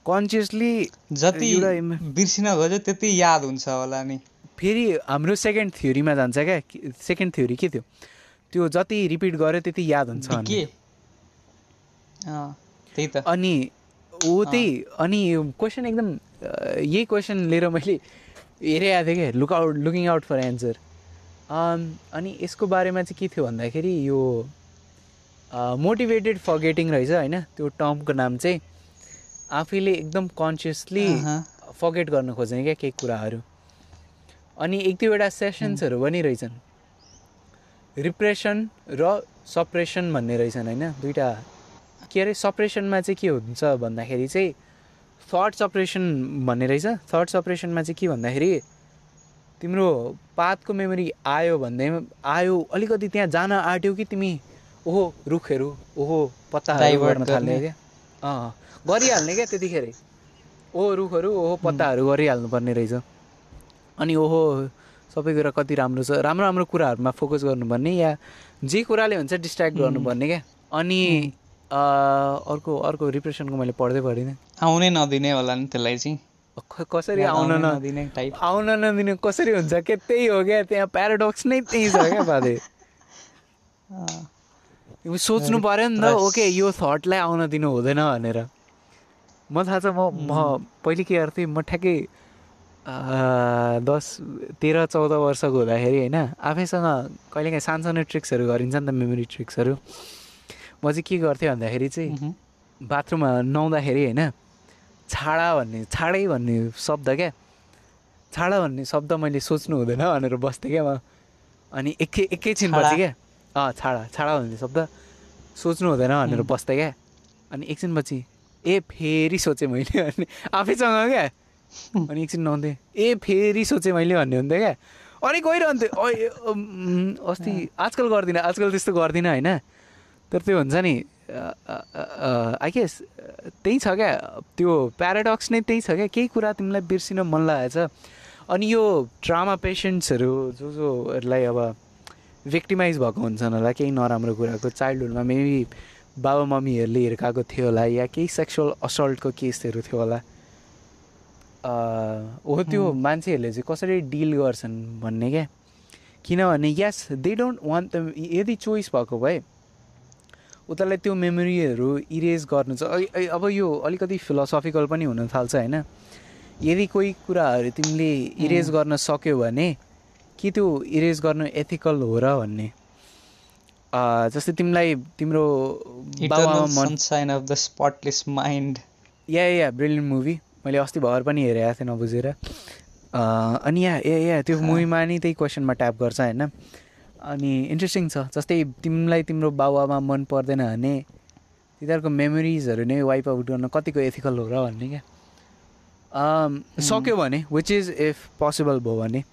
कन्सियसली जति बिर्सिन खोज्यो त्यति याद हुन्छ होला नि। फेरि हाम्रो सेकेन्ड थ्योरीमा जान्छ क्या सेकेन्ड थ्योरी के थियो? त्यो जति रिपिट गर्यो त्यति याद हुन्छ अनि ऊ त्यही अनि क्वेसन एकदम यही क्वेसन लिएर मैले हेरिरहेको थिएँ क्या look out looking out for answer अनि यसको बारेमा चाहिँ के थियो भन्दाखेरि यो मोटिभेटेड फर्गेटिङ रहेछ होइन त्यो टर्मको नाम चाहिँ आफैले एकदम कन्सियसली। फर्गेट गर्न खोज्ने क्या केही कुराहरू। अनि एक दुईवटा सेसन्सहरू पनि रहेछन्। रिप्रेसन र सप्रेसन भन्ने रहेछन् होइन? दुइटा के अरे सप्रेसनमा चाहिँ के हुन्छ भन्दाखेरि चाहिँ थट सप्रेसन भन्ने रहेछ। थट सप्रेसनमा चाहिँ के भन्दाखेरि तिम्रो पातको मेमोरी आयो भन्दै आयो अलिकति त्यहाँ जान आँट्यो कि तिमी? ओहो रुखहरू ओहो Divert गर्न थाल्ने। क्या? अँ। गरिहाल्ने क्या त्यतिखेर। ओहो रुखहरू ओहो पत्ताहरू गरिहाल्नुपर्ने रहेछ। अनि ओहो सबै कुरा कति राम्रो छ। राम्रो राम्रो कुराहरूमा फोकस गर्नुपर्ने या जे कुराले हुन्छ डिस्ट्र्याक्ट गर्नुपर्ने क्या। अनि अर्को अर्को रिप्रेसनको मैले पढ्दै पढिनँ। आउनै नदिने होला नि त्यसलाई चाहिँ। कसरी आउन नदिने टाइप आउन नदिने कसरी हुन्छ के त्यही हो क्या त्यहाँ प्याराडक्स नै त्यही छ क्या बाधे। सोच्नु पऱ्यो नि त. ओके यो थटलाई आउन दिनु हुँदैन भनेर। म थाहा छ म म पहिले के गर्थेँ म ठ्याक्कै दस तेह्र चौध वर्षको हुँदाखेरि होइन आफैसँग कहिलेकाहीँ सानसानो ट्रिक्सहरू गरिन्छ नि त मेमोरी ट्रिक्सहरू। म चाहिँ के गर्थेँ भन्दाखेरि चाहिँ। बाथरुममा नुहाउँदाखेरि होइन छाडा भन्ने छाडै भन्ने शब्द क्या। छाडा भन्ने शब्द मैले सोच्नु हुँदैन भनेर बस्थेँ क्या म। अनि एकै एकैछिनपछि? क्या। अँ छाडा छाडा भन्ने शब्द सोच्नु हुँदैन भनेर. बस्थेँ क्या। अनि एकछिनपछि ए फेरि सोचेँ मैले। अनि आफैसँग क्या। अनि एकछिन नुहाउँथेँ ए फेरि सोचेँ मैले भन्ने हुन्थ्यो क्या। अनि गइरहन्थ्यो। "ओइ, अम्, अस्ति आजकल गर्दिनँ आजकल त्यस्तो गर्दिनँ होइन? तर त्यो हुन्छ नि आई गेस त्यही छ क्या। त्यो प्याराडक्स नै त्यही छ क्या। केही कुरा तिमीलाई बिर्सिन मन लागेको छ। अनि यो ट्रामा पेसेन्ट्सहरू जो जोहरूलाई अब भिक्टिमाइज भएको हुन्छन् होला केही नराम्रो कुराको चाइल्डहुडमा मेबी बाबा मम्मीहरूले हिर्काएको थियो होला या केही सेक्सुअल असल्टको केसहरू थियो होला हो त्यो मान्छेहरूले चाहिँ कसरी डिल गर्छन् भन्ने क्या? किनभने yes they don't want the यदि चोइस भएको भए उतालाई त्यो मेमोरीहरू इरेज गर्नु छ अब यो अलिकति फिलोसफिकल पनि हुन थाल्छ होइन? यदि कोही कुराहरू तिमीले इरेज गर्न सक्यो भने कि त्यो इरेज गर्नु एथिकल हो र भन्ने? जस्तै तिमीलाई तिम्रो of the spotless mind yeah yeah brilliant movie. मैले अस्ति भर पनि हेरेको थिएँ नबुझेर। अनि या ए या त्यो मुभीमा नि त्यही क्वेसनमा ट्याप गर्छ होइन। अनि इन्ट्रेस्टिङ छ जस्तै तिमीलाई तिम्रो बाबुआमा मन पर्दैन भने तिनीहरूको मेमोरिजहरू नै वाइप आउट गर्न कतिको एथिकल हो र भन्ने क्या। सक्यो भने विच इज इफ पोसिबल भयो भने।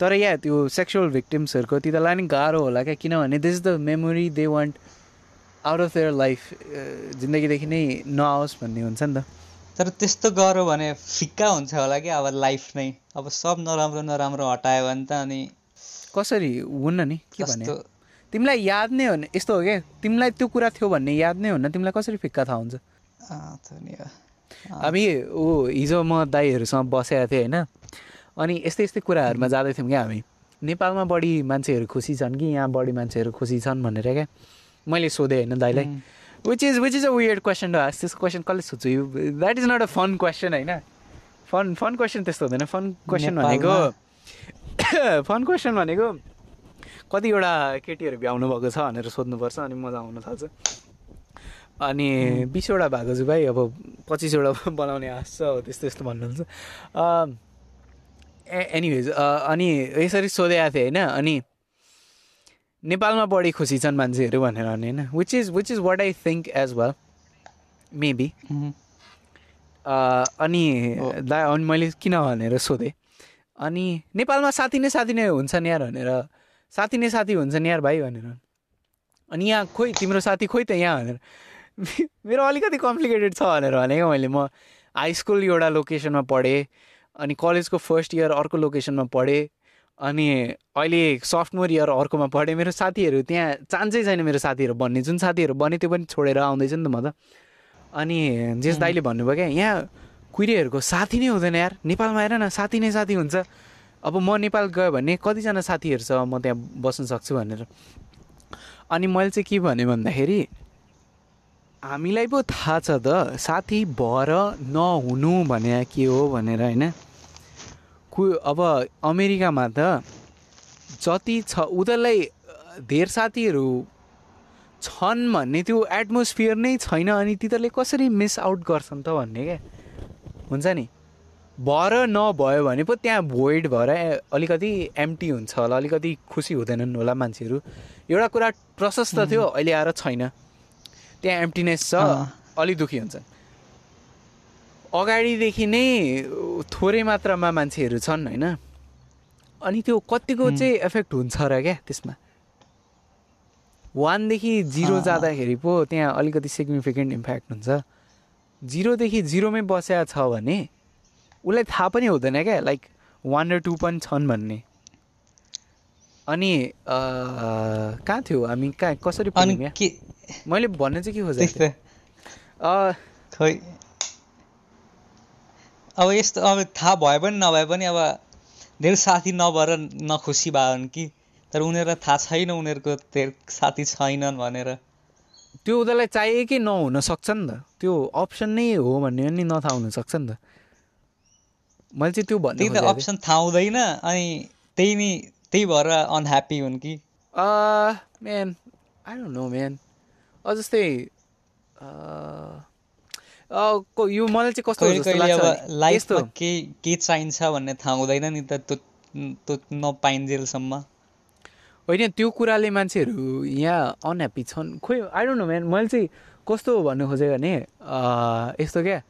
तर या त्यो सेक्सुअल भिक्टिम्सहरूको तिनीहरूलाई नि गाह्रो होला क्या किनभने this is the memory they want out of their life जिन्दगीदेखि नै नआओस् भन्ने हुन्छ नि त। तर त्यस्तो गऱ्यो भने फिक्का हुन्छ होला कि अब लाइफ नै। अब सब नराम्रो नराम्रो हटायो भने त अनि कसरी? हुन्न नि के तिमीलाई याद नै हो यस्तो हो क्या तिमीलाई त्यो कुरा थियो भन्ने याद नै हुन्न तिमीलाई कसरी फिक्का थाहा हुन्छ? हामी ऊ हिजो म दाईहरूसँग बसेको थिएँ होइन अनि यस्तै यस्तै कुराहरूमा जाँदैथ्यौँ क्या हामी। नेपालमा बढी मान्छेहरू खुसी छन् कि यहाँ बढी मान्छेहरू खुसी छन् भनेर क्या मैले सोधेँ होइन दाइलाई which is which is a weird question आस त्यसको क्वेसन कसले सोध्छु you that is not a fun question होइन फन फन क्वेसन त्यस्तो हुँदैन फन क्वेसन भनेको फन क्वेसन भनेको कतिवटा केटीहरू भ्याउनु भएको छ भनेर सोध्नुपर्छ अनि मजा आउन थाल्छ अनि बिसवटा भएको चाहिँ भाइ अब पच्चिसवटा बनाउने आश छ त्यस्तो यस्तो भन्नुहुन्छ एनिवेज अनि यसरी सोधेको थिएँ होइन अनि नेपालमा बढी खुसी छन् मान्छेहरू भनेर भने होइन। Which is which is what I think as well maybe अनि दा अनि मैले किन भनेर सोधेँ? अनि नेपालमा साथी नै साथी नै हुन्छन् यार भनेर। साथी नै साथी हुन्छन् यार भाइ भनेर। अनि यहाँ खोइ तिम्रो साथी खोइ त यहाँ भनेर। मेरो अलिकति कम्प्लिकेटेड छ भनेर भनेको मैले। म हाई स्कुल एउटा लोकेसनमा पढेँ अनि कलेजको फर्स्ट इयर अर्को लोकेसनमा पढेँ। अनि अहिले सफ्टवेयर इयर अर्कोमा पढेँ मेरो साथीहरू त्यहाँ चान्सै छैन मेरो साथीहरू भन्ने जुन साथीहरू बने त्यो पनि छोडेर आउँदैछ नि त म त। अनि जेस दाइले भन्नुभयो क्या यहाँ कुहिरेहरूको साथी नै हुँदैन यार नेपालमा हेर न साथी नै साथी हुन्छ। अब म नेपाल गयो भने कतिजना साथीहरू छ म त्यहाँ बस्न सक्छु भनेर। अनि मैले चाहिँ के भने भन्दाखेरि हामीलाई पो थाहा छ त साथी भएर नहुनु भने के हो भनेर होइन? अब अमेरिकामा त जति छ उनीहरूलाई धेर साथीहरू छन् भन्ने त्यो एटमोस्फियर नै छैन अनि तिनीहरूले कसरी मिस आउट गर्छन् त भन्ने क्या हुन्छ नि? भएर नभयो भने पो त्यहाँ भोइड भएर अलिकति एम्टी हुन्छ होला अलिकति खुसी हुँदैनन् होला मान्छेहरू। एउटा कुरा प्रशस्त थियो अहिले आएर छैन। त्यहाँ एम्टिनेस छ अलिक दुःखी हुन्छ अगाडिदेखि नै थोरै मात्रामा मान्छेहरू छन् होइन? अनि त्यो कतिको चाहिँ एफेक्ट हुन्छ र क्या त्यसमा? वानदेखि जिरो जाँदाखेरि पो त्यहाँ अलिकति सिग्निफिकेन्ट इम्प्याक्ट हुन्छ। जिरोदेखि जिरोमै बसेको छ भने उसलाई थाहा पनि हुँदैन क्या लाइक वान र टू पनि छन् भन्ने। अनि कहाँ थियो? हामी कहाँ कसरी मैले भन्ने चाहिँ के खोजेको खै अब यस्तो अब थाहा भए पनि नभए पनि अब धेरै साथी नभएर नखुसी भयो भने कि? तर उनीहरूलाई थाहा छैन उनीहरूको धेरै साथी छैनन् भनेर। त्यो उनीहरूलाई चाहियो कि नहुन सक्छ नि त? त्यो अप्सन नै हो भन्ने पनि नथाहा हुनसक्छ नि त। मैले चाहिँ त्यो भन्ने त अप्सन थाहा हुँदैन अनि त्यही नि त्यही भएर अनह्याप्पी हुन् कि? Man I don't know man जस्तै यो मलाई चाहिँ कस्तो लाइफमा के के चाहिन्छ भन्ने थाहा हुँदैन नि त त्यो त्यो नपाइन्जेलसम्म होइन त्यो कुराले मान्छेहरू यहाँ अनह्याप्पी छन्। खोइ आई डोन्ट नो म्यान मैले चाहिँ कस्तो भन्नु खोजेँ भने यस्तो क्या।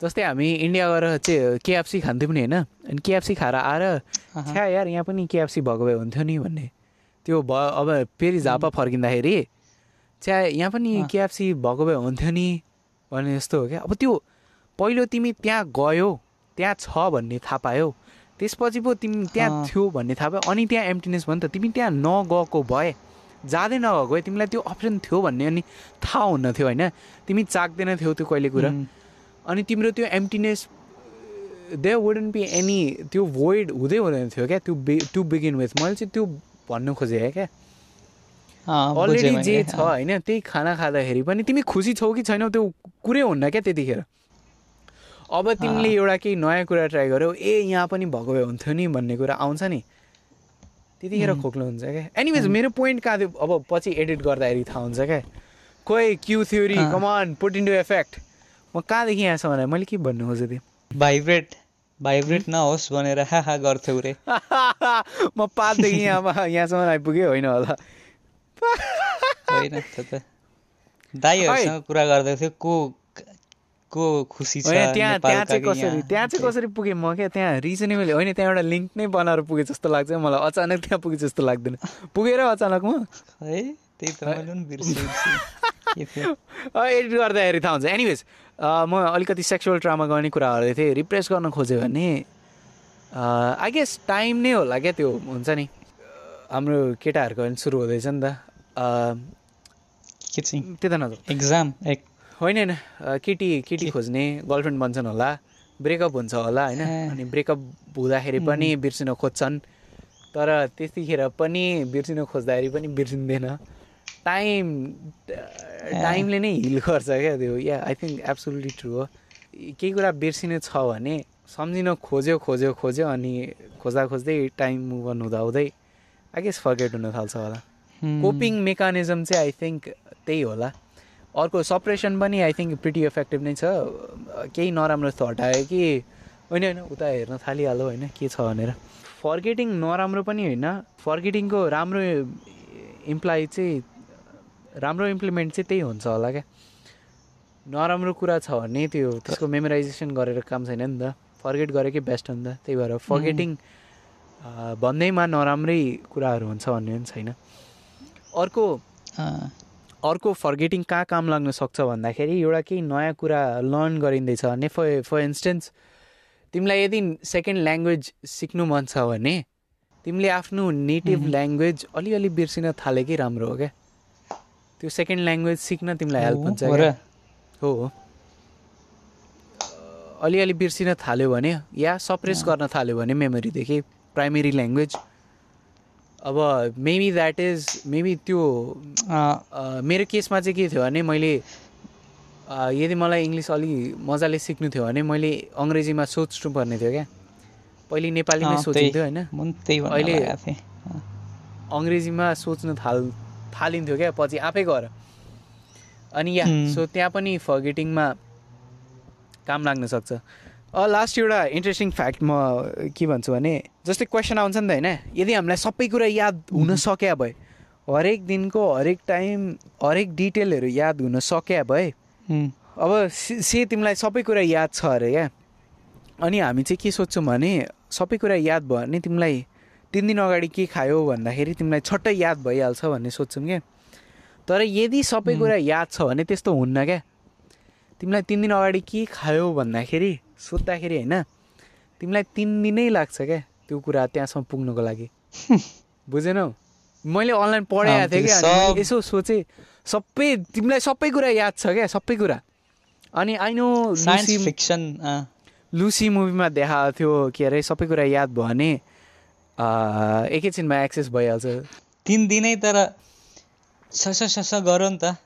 जस्तै हामी इन्डिया गएर चाहिँ केएफसी खान्थ्यौँ नि होइन? अनि केएफसी खाएर आएर छ्या यार यहाँ पनि केएफसी भएको भए हुन्थ्यो नि भन्ने। त्यो भयो अब फेरि झापा फर्किँदाखेरि च्या यहाँ पनि केएफसी भएको भए हुन्थ्यो नि। भन्ने जस्तो हो क्या? अब त्यो पहिलो तिमी त्यहाँ गयो त्यहाँ छ भन्ने थाहा पायो। त्यसपछि पो तिमी त्यहाँ। थियो भन्ने थाहा भयो अनि त्यहाँ एम्टिनेस भयो नि त। तिमी त्यहाँ नगएको भए जाँदै नगएको भए तिमीलाई त्यो अप्सन थियो भन्ने अनि थाहा हुन्न थियो होइन? तिमी चाख्दैन थियो त्यो कहिले कुरा। अनि तिम्रो त्यो emptiness they wouldn't be any त्यो भोइड हुँदै हुँदैन थियो क्या? त्यो बि टु बिगिन विथ मैले चाहिँ त्यो भन्नु खोजेँ क्या? अलरेडी जे छ। होइन त्यही खाना खाँदाखेरि पनि तिमी खुसी छौ कि छैनौ त्यो कुरै हुन्न क्या त्यतिखेर। अब तिमीले एउटा केही नयाँ कुरा ट्राई गर्यौ ए यहाँ पनि भएको भए हुन्थ्यो नि भन्ने कुरा आउँछ नि। त्यतिखेर खोक्लो हुन्छ क्या। एनिवेज मेरो पोइन्ट कहाँ थियो? अब पछि एडिट गर्दाखेरि थाहा हुन्छ क्या। खोइ queue theory. Come on put into effect म कहाँदेखि यहाँसम्म मैले के भन्नु खोजेको थिएँ भाइब्रेट भाइब्रेट नहोस् भनेर हा हा गर्थ्यौ रे। म पाँचदेखि यहाँ यहाँसम्म आइपुगेँ होइन होला। होइन त्यो त दाईहरूसँग कुरा गर्दै थियो को को खुसी छ त्यहाँ त्यहाँ चाहिँ कसरी यहाँ? त्यहाँ चाहिँ कसरी पुगेँ म क्या? त्यहाँ रिजनेबल होइन त्यहाँ एउटा लिङ्क नै बनाएर पुगेँ जस्तो लाग्छ। मलाई अचानक त्यहाँ पुगेँ जस्तो लाग्दैन। पुगेर अचानक म? है त्यही त एडिट गर्दाखेरि थाहा हुन्छ। एनिवेज म अलिकति सेक्सुअल ट्रामा गर्ने कुरा गर्दै थिएँ। रिप्रेस गर्न खोज्यो भने आई गेस टाइम नै होला क्या त्यो हुन्छ नि। हाम्रो केटाहरूको पनि सुरु हुँदैछ नि त। त्यता नजाऊ एक्जाम एक होइन होइन। केटी केटी खोज्ने गर्लफ्रेन्ड बन्छन् होला ब्रेकअप हुन्छ होला होइन। अनि ब्रेकअप हुँदाखेरि पनि बिर्सिन खोज्छन्। तर त्यतिखेर पनि बिर्सिन खोज्दाखेरि पनि बिर्सिँदैन। टाइम टाइमले नै हिल गर्छ क्या त्यो। Yeah I think absolutely true हो। केही कुरा बिर्सिनु छ भने सम्झिन खोज्यो खोज्यो खोज्यो अनि खोज्दा खोज्दै टाइम मुभ अन हुँदा हुँदै आई गेस फर्गेट हुन थाल्छ होला। कोपिङ मेकानिजम चाहिँ आई थिङ्क त्यही होला। अर्को सप्रेसन पनि आई थिङ्क प्रिटी इफेक्टिभ नै छ। केही नराम्रो थट आयो कि होइन होइन उता हेर्न थालिहाल्यो होइन के छ भनेर। फर्गेटिङ नराम्रो पनि होइन। फर्गेटिङको राम्रो इम्प्लाइ चाहिँ राम्रो इम्प्लिमेन्ट चाहिँ त्यही हुन्छ होला क्या। नराम्रो कुरा छ भने त्यो त्यसको मेमोराइजेसन गरेर काम छैन नि त। फर्गेट गरेकै बेस्ट हो नि त। त्यही भएर फर्गेटिङ भन्दैमा नराम्रै कुराहरू हुन्छ भन्ने पनि छैन। अर्को अर्को फर्गेटिङ कहाँ काम लाग्न सक्छ भन्दाखेरि एउटा केही नयाँ कुरा लर्न गरिँदैछ। भने फर फर इन्स्टेन्स तिमीलाई यदि सेकेन्ड ल्याङ्ग्वेज सिक्नु मन छ भने तिमीले आफ्नो नेटिभ ल्याङ्ग्वेज अलिअलि बिर्सिन थालेकै राम्रो हो क्या? त्यो सेकेन्ड ल्याङ्ग्वेज सिक्न तिमीलाई हेल्प हुन्छ हो हो अलिअलि बिर्सिन थाल्यो भने या सप्रेस गर्न थाल्यो भने मेमोरीदेखि प्राइमेरी ल्याङ्ग्वेज अब मेबी द्याट इज मेबी त्यो मेरो केसमा चाहिँ के थियो भने मैले यदि मलाई इङ्ग्लिस अलि मजाले सिक्नु थियो भने मैले अङ्ग्रेजीमा सोच्नु पर्ने थियो क्या। पहिले नेपालीमै सोचिन्थ्यो। होइन। अहिले- अङ्ग्रेजीमा सोच्न थाल थालिन्थ्यो क्या पछि आफै गएर। अनि या. सो त्यहाँ पनि फर्गेटिङमा काम लाग्न सक्छ। लास्ट एउटा इन्ट्रेस्टिङ फ्याक्ट म के भन्छु भने जस्तै क्वेसन आउँछ नि त होइन यदि हामीलाई सबै कुरा याद हुन सक्या भए हरेक दिनको हरेक टाइम हरेक डिटेलहरू याद हुन सक्या भए अब से से तिमीलाई सबै कुरा याद छ अरे क्या? अनि हामी चाहिँ के सोध्छौँ भने सबै कुरा याद भयो भने तिमीलाई तिन दिन अगाडि के खायो भन्दाखेरि तिमीलाई छट्टै याद भइहाल्छ भन्ने सोध्छौँ क्या? तर यदि सबै कुरा याद छ भने त्यस्तो हुन्न क्या? तिमीलाई तिन दिन अगाडि के खायो भन्दाखेरि सोद्धाखेरि होइन तिमीलाई तिन दिनै लाग्छ क्या त्यो कुरा त्यहाँसम्म पुग्नुको लागि। बुझेनौ? मैले अनलाइन पढाएको थिएँ क्या यसो सोचेँ सबै तिमीलाई सबै कुरा याद छ क्या सबै कुरा। अनि I know science Lucy fiction Lucy मुभीमा देखाएको थियो के अरे सबै कुरा याद भयो भने एकैछिनमा एक्सेस भइहाल्छ। तिन दिनै तर सस सस गरौँ नि त।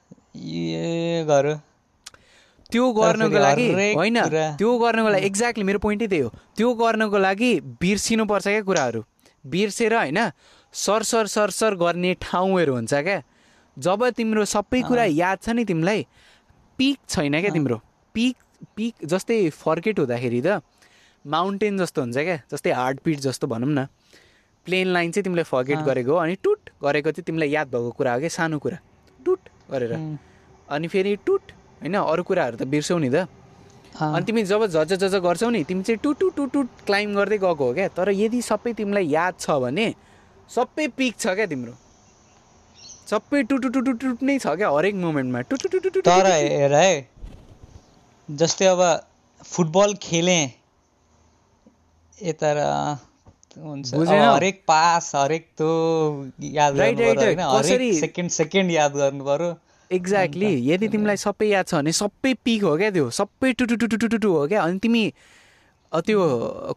गर। त्यो गर्नको लागि होइन त्यो गर्नको लागि एक्ज्याक्टली मेरो पोइन्टै त्यही हो। त्यो गर्नको लागि बिर्सिनुपर्छ क्या कुराहरू। बिर्सेर होइन सर सर सर सर गर्ने ठाउँहरू हुन्छ क्या। जब तिम्रो सबै कुरा याद छ नि तिमीलाई पिक छैन क्या तिम्रो। पिक पिक जस्तै फर्केट हुँदाखेरि त माउन्टेन जस्तो हुन्छ क्या जस्तै हार्ट पिट जस्तो भनौँ न। प्लेन लाइन चाहिँ तिमीले फर्केट। गरेको हो अनि टुट गरेको चाहिँ तिमीलाई याद भएको कुरा हो क्या सानो कुरा। टुट गरेर। अनि फेरि टुट होइन अरू कुराहरू त बिर्सौ नि त। अनि तिमी जब झज झज गर्छौ नि तिमी चाहिँ टुट टुट टुट टुट क्लाइम गर्दै गएको हो क्या? तर यदि सबै तिमीलाई याद छ भने सबै पिक छ क्या तिम्रो? सबै टुटु टुटु टुट नै छ क्या हरेक मोमेन्टमा? टुटु टुटु टुटु तर हेर है जस्तै अब फुटबल खेलेँ यता र हुन्छ हरेक पास हरेक त्यो याद गर्नु हरेक सेकेन्ड सेकेन्ड याद गर्नु पर्यो एक्ज्याक्टली यदि तिमीलाई सबै याद छ भने सबै पिक हो क्या त्यो? सबै टुटु टुटु टुटु टु हो क्या? अनि तिमी त्यो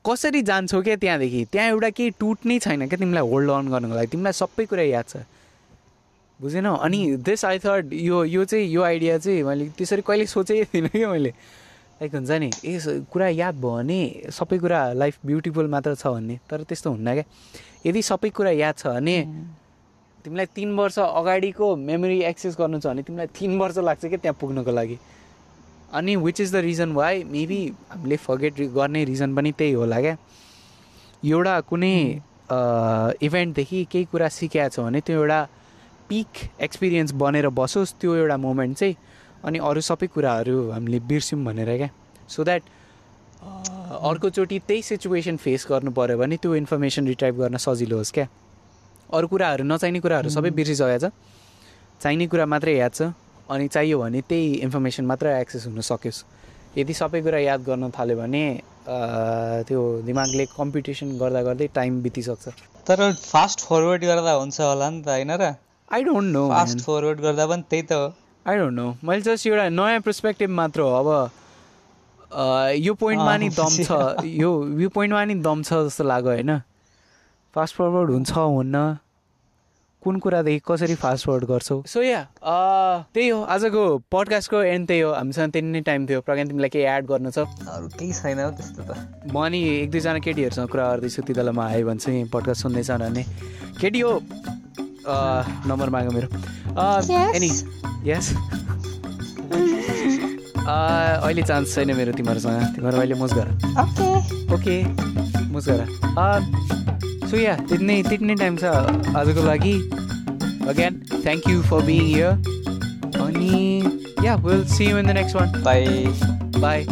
कसरी जान्छौ क्या त्यहाँदेखि? त्यहाँ एउटा केही टुट नै छैन क्या तिमीलाई होल्ड अन गर्नुको लागि। तिमीलाई सबै कुरा याद छ। बुझेनौ? अनि दिस आई थट यो यो चाहिँ यो आइडिया चाहिँ मैले त्यसरी कहिले सोचेकै थिइनँ क्या मैले। लाइक हुन्छ नि ए कुरा याद भयो भने सबै कुरा लाइफ ब्युटिफुल मात्र छ भन्ने। तर त्यस्तो हुन्न क्या। यदि सबै कुरा याद छ भने तिमीलाई तिन वर्ष अगाडिको मेमोरी एक्सेस गर्नु छ भने तिमीलाई तिन वर्ष लाग्छ क्या त्यहाँ पुग्नको लागि? अनि which is the reason why maybe हामीले फर्गेट गर्ने रिजन पनि त्यही होला क्या। एउटा कुनै इभेन्टदेखि केही कुरा सिकेको छ भने त्यो एउटा पिक एक्सपिरियन्स बनेर बसोस् त्यो एउटा मोमेन्ट चाहिँ। अनि अरू सबै कुराहरू हामीले बिर्स्यौँ भनेर क्या। सो द्याट अर्कोचोटि त्यही सिचुएसन फेस गर्नु पऱ्यो भने त्यो इन्फर्मेसन रिट्राइभ गर्न सजिलो होस् क्या। अरू कुराहरू नचाहिने कुराहरू सबै बिर्सिसकेको छ चाहिने कुरा मात्रै याद छ अनि चाहियो भने त्यही इन्फर्मेसन मात्र एक्सेस हुन सकोस् यदि सबै कुरा याद गर्न थाल्यो भने त्यो दिमागले कम्पिटिसन गर्दा गर्दै टाइम बितिसक्छ। तर फास्ट फरवर्ड गर्दा हुन्छ होला नि त होइन र? I don't know fast forward गर्दा पनि त्यही त हो। आई डोन्ट नो मैले जस्ट एउटा नयाँ पर्सपेक्टिभ मात्र हो। अब यो पोइन्टमा नि दम छ। यो यो पोइन्टमा नि दम छ जस्तो लाग्यो होइन? फास्ट फरवर्ड हुन्छ हुन्न। कुन कुरादेखि कसरी फास्ट फरवर्ड गर्छौ? सो या त्यही हो। आजको पडकास्टको एन्ड त्यही हो। हामीसँग त्यति नै टाइम थियो। प्रज्ञान तिमीलाई केही एड गर्नु छ? अरू केही छैन हौ त्यस्तो त। म नि एक दुईजना केटीहरूसँग कुरा गर्दैछु। ती बेला म आएँ भने चाहिँ पडकास्ट सुन्दैछन् भने केटी हो? नम्बर माग मेरो। एनी यस अहिले चान्स छैन मेरो तिमीहरूसँग। तिमीहरू अहिले मुस गर। ओके ओके मुस गर। So yeah, itne itne time sa uh, aadko lagi. Again, thank you for being here. Ani, yeah, we'll see you in the next one. Bye. Bye.